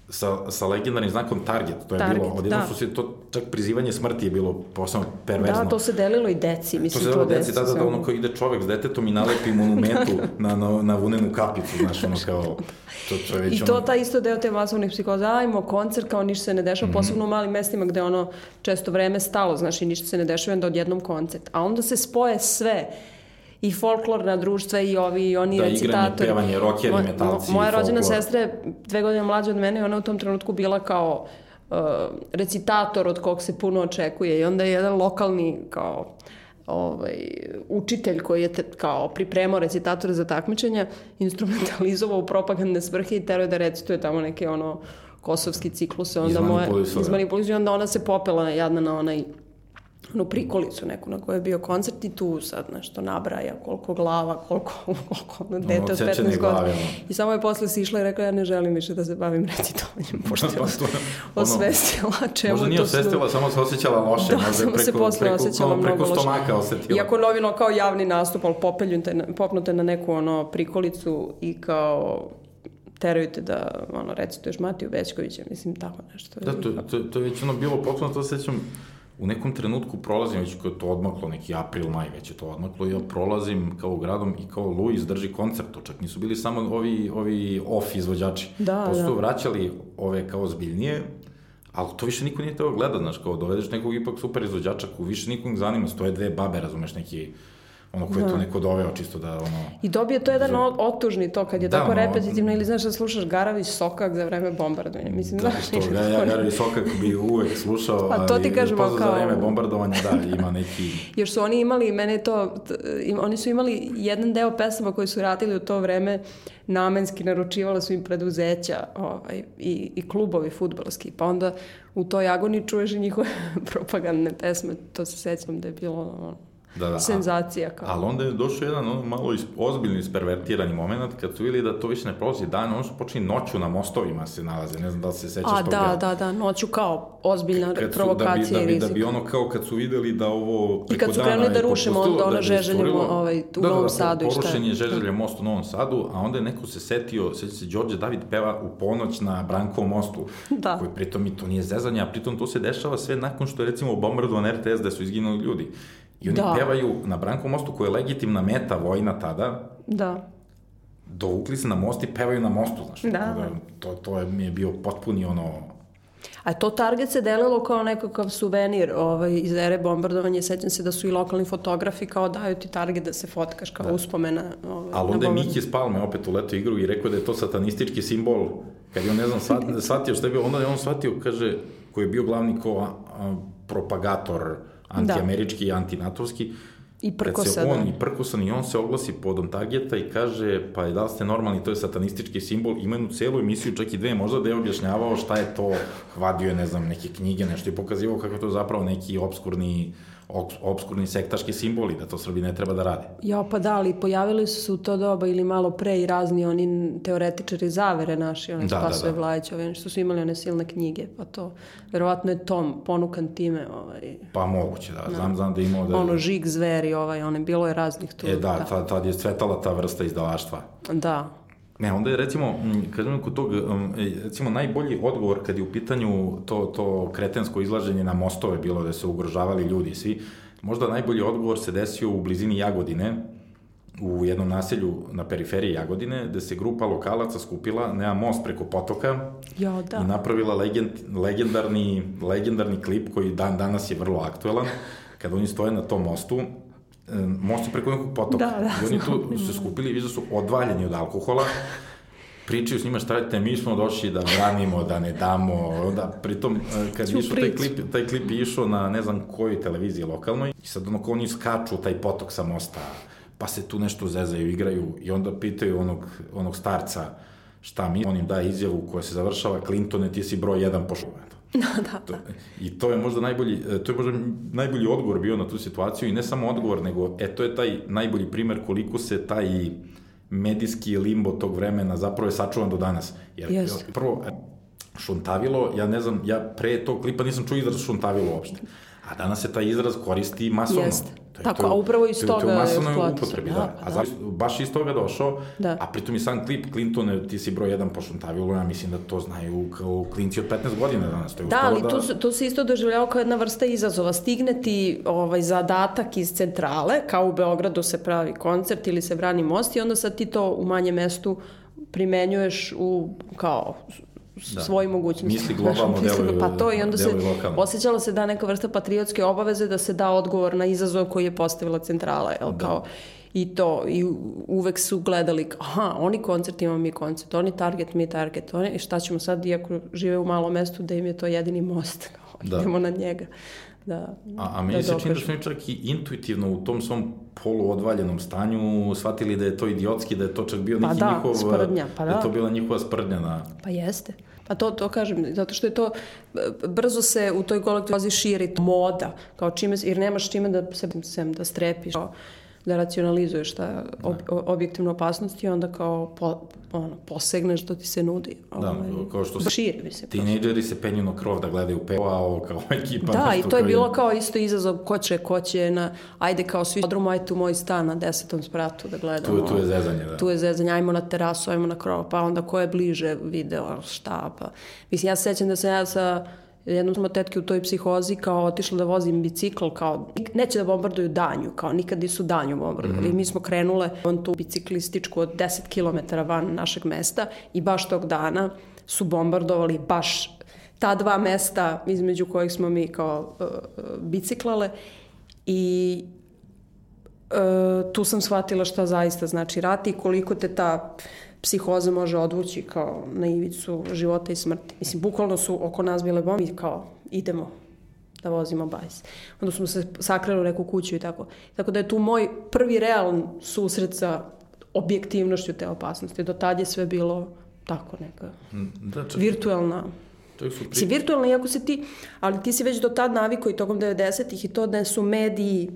sa, sa legendarnim znakom Target, to je Target, bilo, odjedno da. su se, to čak prizivanje smrti je bilo posebno perverzno. Da, to se delilo i deci, mislim, to se delilo deci, da, da, da, ono kao ide čovek s detetom i nalepi monumentu na, na, na vunenu kapicu, znaš, ono kao, to, to je već I to ono... ta isto deo te masovnih psihoza, ajmo koncert, kao ništa se ne dešava, mm -hmm. posebno u malim mestima gde ono često vreme stalo, znaš, i ništa se ne dešava, onda odjednom koncert. A onda se spoje sve, i folklorna društva i ovi i oni da, recitatori. Da, igranje, pevanje, rockeri, metalci. Moja rođena sestra je dve godine mlađa od mene i ona u tom trenutku bila kao uh, recitator od kog se puno očekuje i onda je jedan lokalni kao ovaj, učitelj koji je te, kao pripremao recitatora za takmičenja, instrumentalizovao u propagandne svrhe i tero da recituje tamo neke ono kosovski cikluse, onda moja izmanipulisuje, onda ona se popela jadna na onaj onu prikolicu neku na kojoj je bio koncert i tu sad nešto nabraja, koliko glava, koliko, koliko ono, dete od 15 godina. I samo je posle si išla i rekla ja ne želim više da se bavim recitovanjem, pošto je osvestila čemu Možda nije osvestila, samo se osjećala loše. Da, samo preko, se posle preko, osjećala mnogo loše. Preko stomaka osetila. Iako novino kao javni nastup, ali popelju popnute na neku ono prikolicu i kao teraju te da ono, recituješ Matiju Bećkovića, mislim, tako nešto. Da, to, to, to je već ono bilo potpuno, to sećam, u nekom trenutku prolazim, već kao to odmaklo, neki april, maj, već je to odmaklo, ja prolazim kao gradom i kao Luis drži koncert, to čak nisu bili samo ovi, ovi off izvođači. Da, Posto da. vraćali ove kao zbiljnije, ali to više niko nije teo gleda, znaš, kao dovedeš nekog ipak super izvođača, ko više nikog zanima, stoje dve babe, razumeš, neki ono koje je to da. neko doveo čisto da ono... I dobije to jedan Zor... otužni to kad je da, tako ono, repetitivno ili znaš da slušaš Garavić Sokak za vreme bombardovanja. Mislim, da, znaš, to, ja, ja Garavić Sokak bi uvek slušao, pa, to ti kažemo kao... za vreme bombardovanja, da, ima neki... Još su oni imali, mene to, oni su imali jedan deo pesama koji su radili u to vreme namenski naručivala su im preduzeća ovaj, i, i klubovi futbalski, pa onda u toj agoni čuješ i njihove propagandne pesme, to se sećam da je bilo ono, da, da, senzacija. Kao. Ali onda je došao jedan ono malo is, ozbiljni ispervertirani moment kad su vidjeli da to više ne prolazi dan, ono su počeli noću na mostovima se nalaze, ne znam da li se sećaš toga. A, da, da, da, noću kao ozbiljna kad su, provokacija da bi. Da bi, da bi ono kao kad su videli da ovo I kad su krenuli da rušimo onda ono da žeželje ovaj, u da, da, Novom da, Sadu i šta Porušen je žeželje most u Novom Sadu, a onda je neko se setio, seća se Đorđe David peva u ponoć na Brankovom mostu, da. koji pritom i to nije zezanje, a pritom to se dešava sve nakon što je recimo bombardovan RTS da su izginuli ljudi. I oni da. pevaju na Brankom mostu koja je legitimna meta vojna tada. Da. Dovukli se na most i pevaju na mostu, znaš. Da. da to, to je, mi je bio potpuni ono... A to Target se delilo kao nekakav suvenir ovaj, iz ere bombardovanja. Sećam se da su i lokalni fotografi kao daju ti Target da se fotkaš kao da. uspomena. Ovaj, Ali onda je Miki Spalme opet uletao igru i rekao da je to satanistički simbol. Kad je on, ne znam, shvatio što je bio, onda je on shvatio, kaže, koji je bio glavni ko a, a, propagator antiamerički da. i antinatovski, I prkosan. On, I prkosan i on se oglasi podom targeta i kaže, pa da li ste normalni, to je satanistički simbol, ima jednu celu emisiju, čak i dve, možda da je objašnjavao šta je to, hvadio je, ne znam, neke knjige, nešto i pokazivao kako to je zapravo neki obskurni obskurni sektaški simboli, da to Srbi ne treba da rade. Ja, pa da, ali pojavili su se u to doba ili malo pre i razni oni teoretičari zavere naši, oni da, da, da. Vlajić, ove, što su imali one silne knjige, pa to, verovatno je Tom ponukan time, ovaj, Ovaj, pa moguće, da. Znam, da. znam da imao da... Ono, žig zveri, ovaj, one, bilo je raznih tu. E, da, da. Tad, tad je cvetala ta vrsta izdavaštva. Da. Ne, onda je recimo, kad kod tog, e, recimo najbolji odgovor kad je u pitanju to, to kretensko izlaženje na mostove bilo da se ugrožavali ljudi svi, možda najbolji odgovor se desio u blizini Jagodine, u jednom naselju na periferiji Jagodine, gde se grupa lokalaca skupila, nema most preko potoka jo, da. i napravila legend, legendarni, legendarni klip koji dan danas je vrlo aktuelan, kada oni stoje na tom mostu, most je preko nekog potoka. Da, da, I oni tu se skupili i vidio su odvaljeni od alkohola, pričaju s njima šta radite, mi smo došli da branimo, da ne damo, onda pritom kad je išao taj klip, taj klip je išao na ne znam kojoj televiziji lokalnoj i sad ono oni skaču taj potok sa mosta, pa se tu nešto zezaju, igraju i onda pitaju onog, onog starca šta mi, on im daje izjavu koja se završava, Clintone, ti si broj jedan po Da, da, da. I to je možda najbolji, to je možda najbolji odgovor bio na tu situaciju i ne samo odgovor, nego e, to je taj najbolji primer koliko se taj medijski limbo tog vremena zapravo je sačuvan do danas. Jer, yes. prvo, šuntavilo, ja ne znam, ja pre tog klipa nisam čuo izraz šuntavilo uopšte. A danas se taj izraz koristi masovno. Jeste. To Tako, to, a upravo iz toga je masovnoj upotrebi, da. da. A da. baš iz toga došao, da. a pritom i sam klip Clinton, ti si broj jedan po Šuntavilu, ja mislim da to znaju kao klinci od 15 godina danas. To je da, ali da... to, to se isto doživljava kao jedna vrsta izazova. Stigne ti ovaj, zadatak iz centrale, kao u Beogradu se pravi koncert ili se brani most i onda sad ti to u manje mestu primenjuješ u kao da. svojim mogućnostima. Misli globalno, deluju, Pa to i onda se lokalno. osjećala se da neka vrsta patriotske obaveze da se da odgovor na izazov koji je postavila centrala, jel, da. kao i to, i uvek su gledali, aha, oni koncert, imamo mi koncert, oni target, mi target, oni, šta ćemo sad, iako žive u malom mestu, da im je to jedini most, kao, da. idemo na njega. Da, a, a meni da se čini da su mi čak i intuitivno u tom svom poluodvaljenom stanju shvatili da je to idiotski, da je to čak bio pa neki da, njihov... Sprdnja, pa da. da je to bila njihova sprdnja na... Pa jeste. Pa to, to kažem, zato što je to, brzo se u toj kolektivazi širi moda, kao čime, jer nemaš čime da se, sem da strepiš, kao, da racionalizuješ ta ob, objektivna opasnost i onda kao po, ono, posegneš što ti se nudi. Da, ovaj, kao što se šire, mislim. Tinejdžeri se penju na krov da gledaju peo, a ovo kao ekipa. Da, i to je bilo kao isto izazov ko će, ko će na, ajde kao svi odrumu, ajde u moj stan na desetom spratu da gledamo. Tu, tu je zezanje, da. Tu je zezanje, ajmo na terasu, ajmo na krov, pa onda ko je bliže video, šta, pa. Mislim, ja se sećam da sam ja sa jednom smo tetke u toj psihozi kao otišla da vozim bicikl, kao neće da bombarduju danju, kao nikad nisu danju bombardovali. Mm -hmm. Mi smo krenule on tu biciklističku od 10 km van našeg mesta i baš tog dana su bombardovali baš ta dva mesta između kojih smo mi kao uh, biciklale i uh, tu sam shvatila šta zaista znači rat i koliko te ta psihoza može odvući kao na ivicu života i smrti. Mislim, bukvalno su oko nas bile bombe kao idemo da vozimo bajs. Onda smo se sakrali u neku kuću i tako. Tako da je tu moj prvi realan susret sa objektivnošću te opasnosti. Do tad je sve bilo tako neka da, čak, virtualna su pri... Si virtualna, iako si ti, ali ti si već do tad navikao i tokom 90-ih i to da su mediji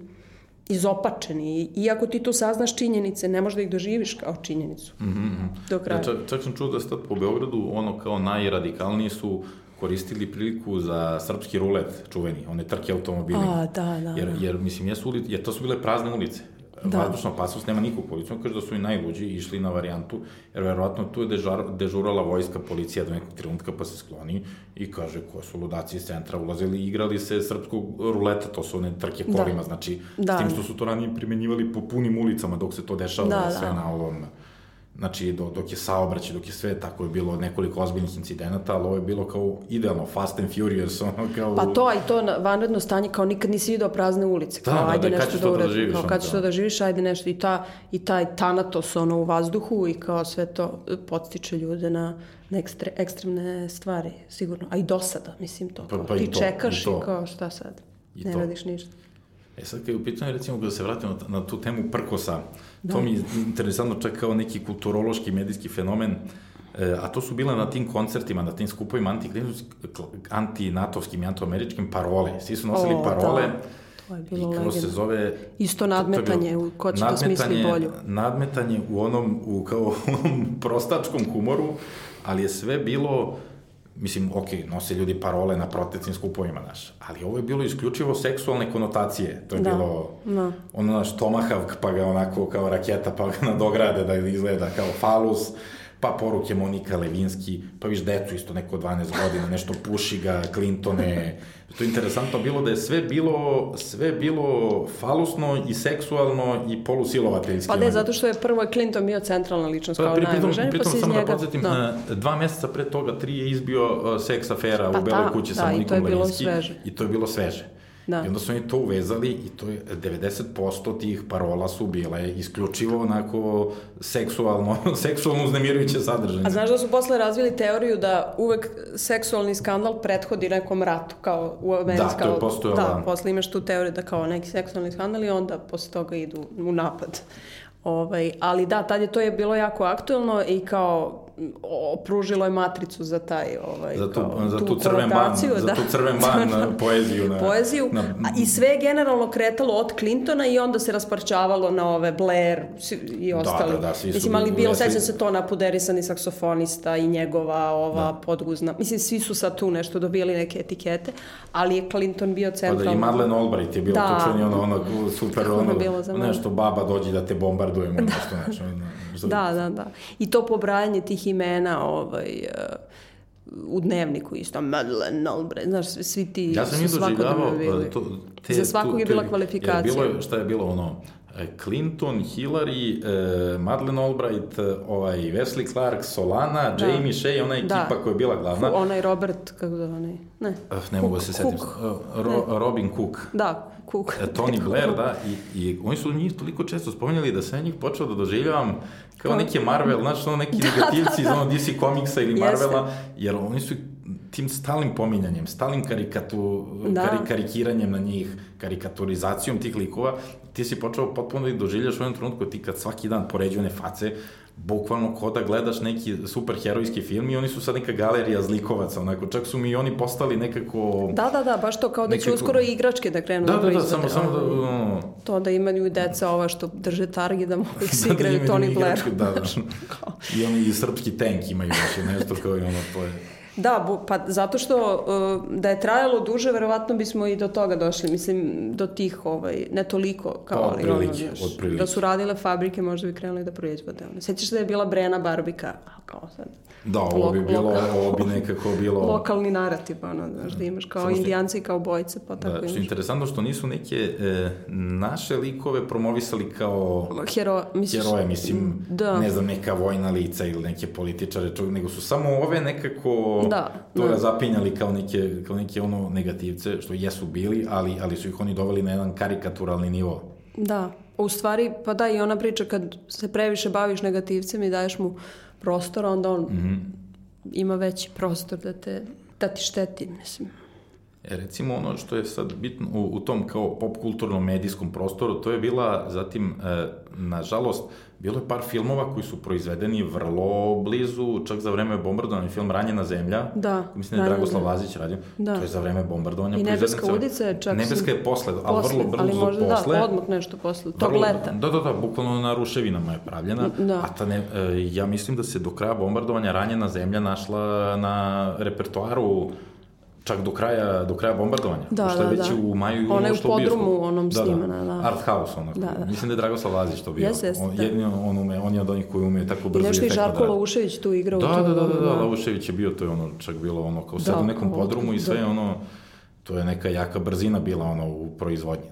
izopačeni. Iako ti tu saznaš činjenice, ne možeš da ih doživiš kao činjenicu. Mm -hmm. Do kraja. Ja, čak, čak sam čuo da ste po Beogradu, ono kao najradikalniji su koristili priliku za srpski rulet čuveni, one trke automobili. A, da, da. Jer, jer mislim, jesu ulice, jer to su bile prazne ulice da. vazdušna opasnost, nema nikog policiju, kaže da su i najluđi išli na varijantu, jer verovatno tu je dežar, dežurala vojska policija do nekog trenutka pa se skloni i kaže ko su ludaci iz centra ulazili i igrali se srpskog ruleta, to su one trke da. kolima, da. znači da. s tim što su to ranije primenjivali po punim ulicama dok se to dešava da, sve da. na ovom Znači, do, dok je saobraćaj, dok je sve, tako je bilo nekoliko ozbiljnih incidenata, ali ovo je bilo kao idealno, fast and furious, ono kao... Pa to, i to vanredno stanje, kao nikad nisi vidio prazne ulice, kao da, da ajde da, nešto da uredi, da kao kad ćeš to da živiš, ajde nešto, i, ta, i taj tanatos ono u vazduhu i kao sve to podstiče ljude na, na ekstre, ekstremne stvari, sigurno, a i dosada, mislim to, pa, kao, pa, pa ti to, čekaš i, to. i kao šta sad, I ne to. radiš ništa. E sad, kad je u pitanju, recimo, da se vratimo na, tu temu prkosa, da. to mi je interesantno čak kao neki kulturološki medijski fenomen, e, a to su bile na tim koncertima, na tim skupovima anti-natovskim i anti-američkim parole. Svi su nosili o, parole, da. To je bilo I kako se zove... Isto nadmetanje, u ko će da smisli bolju. Nadmetanje u onom, u kao u onom prostačkom humoru, ali je sve bilo mislim, ok, nose ljudi parole na protestnim skupovima, znaš, ali ovo je bilo isključivo seksualne konotacije, to je da. bilo, da. ono, naš, tomahavk, pa ga onako kao raketa, pa ga nadograde da izgleda kao falus, pa poruke Monika Levinski, pa viš decu isto neko 12 godina, nešto puši ga, Clintone, to je interesantno bilo da je sve bilo, sve bilo falusno i seksualno i polusilovateljski. Pa ne, zato što je prvo Clinton bio centralna ličnost pa, kao pri, najvažniji, pa se iz njega... Pritom, samo da podsjetim, da. dva meseca pre toga tri je izbio uh, seks afera pa, u Beloj kući da, sa Monikom Levinski. I to je bilo sveže. Da. I onda su oni to uvezali i to je 90% tih parola su bile isključivo onako seksualno, seksualno uznemirujuće sadržanje. A znaš da su posle razvili teoriju da uvek seksualni skandal prethodi nekom ratu, kao u Americi. Da, to je postojalo. Da, posle imaš tu teoriju da kao neki seksualni skandal i onda posle toga idu u napad. Ovaj, ali da, tad je to je bilo jako aktuelno i kao opružilo je matricu za taj ovaj za tu, kao, za tu, tu crven ban, da. za tu crven ban na poeziju na poeziju na, a, i sve je generalno kretalo od Clintona i onda se rasparčavalo na ove Blair i ostali. Da, da, da, svi Mislim, ali bilo, sećam se to na puderisani saksofonista i njegova ova da. podguzna. Mislim, svi su sad tu nešto dobili neke etikete, ali je Clinton bio centralno. Pa da, i Madeleine Albright je bio da. tučeni, ono, ono, super, ono, ono nešto, baba dođi da te bombardujemo, da. nešto, nešto. Da, da, da. I to pobrajanje tih imena ovaj, uh, u dnevniku isto, Madeleine Albright, znaš, svi ti ja sam su doživljavao, bili. To, te, Za svakog tu, je bila kvalifikacija. Je bilo, šta je bilo ono, Clinton, Hillary, uh, Madeleine Albright, uh, ovaj Wesley Clark, Solana, da. Jamie Shea, ona ekipa da. koja je bila glavna. Onaj Robert, kako da onaj, ne. Uh, ne mogu da se setiti. Ro, Robin Cook. Da, Cook. Tony Blair, da, i, i oni su njih toliko često spomenjali da sam njih počeo da doživljavam kao neki Marvel, znači ono neki da, negativci da, da. iz ono DC komiksa ili Marvela, Jeste. jer oni su tim stalnim pominjanjem, stalnim karikatu, da. kari, karikiranjem na njih, karikaturizacijom tih likova, ti si počeo potpuno da doživljaš u jednom trenutku ti kad svaki dan poređu one face, bukvalno ko da gledaš neki superherojski film i oni su sad neka galerija zlikovaca, onako, čak su mi oni postali nekako... Da, da, da, baš to, kao da nekako... će uskoro igračke da krenu da, da, da, da, samo, samo da... No... To da imaju deca ova što drže targi da mogu ih se igraju da, Tony Blair. Da, da, I oni i srpski tank imaju nešto, nešto kao i ono, to je... Da, pa zato što uh, da je trajalo duže, verovatno bismo i do toga došli, mislim, do tih, ovaj, ne toliko kao, pa, ali ono, znaš, da su radile fabrike, možda bi krenuli da proizvode. Ono. Sjećaš da je bila Brena Barbika, a kao sad, Da, ovo bi bilo, lokal, ovo bi nekako bilo... Lokalni narativ, ono, znaš, da imaš kao indijanci i kao bojce, pa tako da, imaš. Što je interesantno što nisu neke e, naše likove promovisali kao Hero, misliš, heroje, mislim, da. ne znam, neka vojna lica ili neke političare, čovjek, nego su samo ove nekako da, to da. zapinjali kao neke, kao neke ono negativce, što jesu bili, ali, ali su ih oni doveli na jedan karikaturalni nivo. Da, u stvari, pa da, i ona priča kad se previše baviš negativcem i daješ mu prostora, onda on mm -hmm. ima veći prostor da te da ti šteti, mislim. E, recimo ono što je sad bitno u, u tom kao popkulturnom medijskom prostoru, to je bila zatim, e, nažalost, bilo je par filmova koji su proizvedeni vrlo blizu, čak za vreme bombardovanja, film Ranjena zemlja, da, mislim da je Dragoslav Lazić radio, da. to je za vreme bombardovanja. I Nebeska udica je čak... Nebeska je posle, ali vrlo brzo ali možda, da, posle. Da, odmah nešto posle, tog vrlo, leta. Da, da, da, bukvalno na ruševinama je pravljena, da. a ta ne, e, ja mislim da se do kraja bombardovanja Ranjena zemlja našla na repertoaru čak do kraja, do kraja bombardovanja. Da, što je da, već da. u maju Ona je u podrumu onom da, snimana, da. Art House, onako. Da, da. Mislim da je Dragoslav Lazić to bio. Jeste, jeste. On, jedino, on, ume, on je od onih koji ume tako brzo I nešto i Žarko da... Laušević tu igrao. Da, da, da, da, da, Laušević je bio, to je ono, čak bilo ono, kao sad da, u nekom podrumu i sve da. ono, to je neka jaka brzina bila ono u proizvodnji.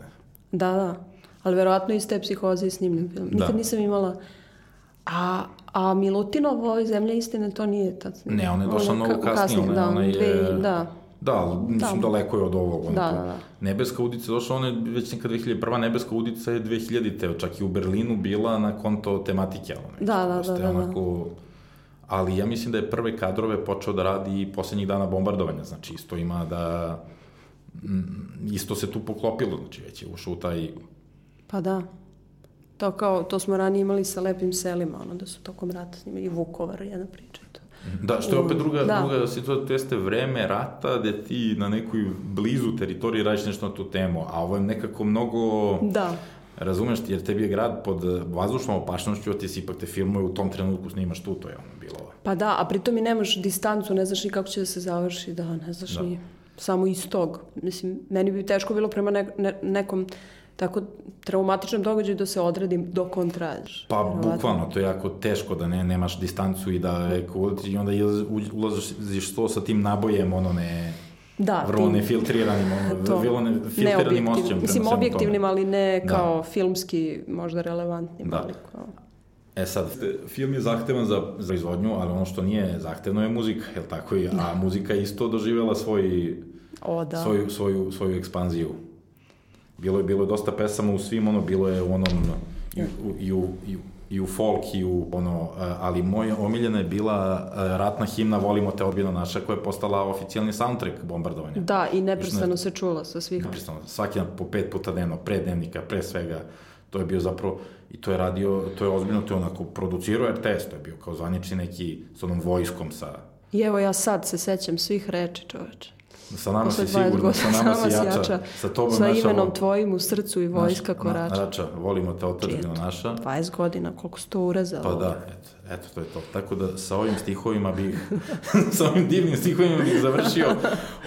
Da, da. Ali verovatno iz te psihoze i snimljen film. Nikad da. nisam imala... A, a Milutinov, ovoj zemlja istine, to nije tad. Ne, on je došao mnogo kasnije. Ona, da, ona je, dve, da. Da, mislim da. daleko je od ovog. Da, da, da. Nebeska udica došla, ona je već neka 2001. Nebeska udica je 2000-te, čak i u Berlinu bila na konto tematike. Ono, da, da, da, da, onako, Ali ja mislim da je prve kadrove počeo da radi i poslednjih dana bombardovanja, znači isto ima da... Mm, isto se tu poklopilo, znači već je ušao u taj... Pa da. To kao, to smo ranije imali sa lepim selima, ono da su tokom rata snimali i Vukovar, jedna priča. Da, što je opet druga, da. druga situacija, to jeste vreme rata gde ti na nekoj blizu teritoriji radiš nešto na tu temu, a ovo je nekako mnogo... Da. Razumeš jer tebi je grad pod vazdušnom opašnošću, a ti si ipak te filmuje u tom trenutku snimaš tu, to je ono bilo Pa da, a pritom i nemaš distancu, ne znaš ni kako će da se završi, da, ne znaš da. ni samo iz tog. Mislim, meni bi teško bilo prema ne, ne, nekom tako traumatičnom događaju da se odredim do kontraž. Pa bukvalno, to je jako teško da ne, nemaš distancu i da i onda ulaziš to sa tim nabojem, ono ne, da, vrlo nefiltriranim, ono, vrlo nefiltriranim osjećajem. Mislim, objektivnim, ali ne da. kao da. filmski možda relevantnim. Da. Ali kao... E sad, film je zahtevan za, za izvodnju, ali ono što nije zahtevno je muzika, je li tako? A da. muzika je isto doživjela svoj, o, da. svoju, svoju, svoju ekspanziju. Bilo je, bilo je dosta pesama u svim, ono, bilo je u onom, i, u, i, u, i, u, i u folk i u ono, ali moja omiljena je bila ratna himna Volimo te odbina naša koja je postala oficijalni soundtrack bombardovanja. Da, i neprestano se čula sa svih. Neprestano, svaki po pet puta dnevno, pre dnevnika, pre svega, to je bio zapravo, i to je radio, to je ozbiljno, to je onako producirao RTS, to je bio kao zvanični neki s onom vojskom sa... I evo ja sad se sećam svih reči, čoveče. Sa nama si sigurno, sa nama si jača, jača. Sa, tobom sa naša, imenom tvojim u srcu i vojska naš, korača. Na, rača, volimo te otačbina naša. 20 godina, koliko se to urezalo. Pa da, eto, eto, to je to. Tako da sa ovim stihovima bih, sa ovim divnim stihovima bih završio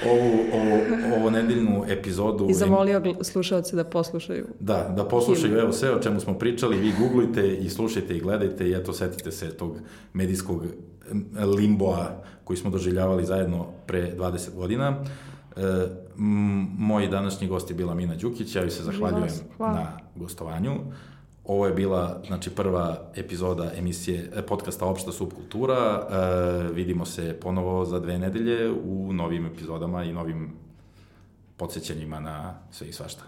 ovu, ovu, ovu nedeljnu epizodu. I zamolio slušalce da poslušaju. Da, da poslušaju, evo sve o čemu smo pričali, vi googlujte i slušajte i gledajte i eto, setite se tog medijskog limboa koji smo doživljavali zajedno pre 20 godina. E, moj današnji gost je bila Mina Đukić, ja joj se zahvaljujem na gostovanju. Ovo je bila znači, prva epizoda emisije e, podcasta Opšta subkultura. E, vidimo se ponovo za dve nedelje u novim epizodama i novim podsjećanjima na sve i svašta.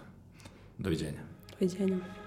Doviđenja. Doviđenja.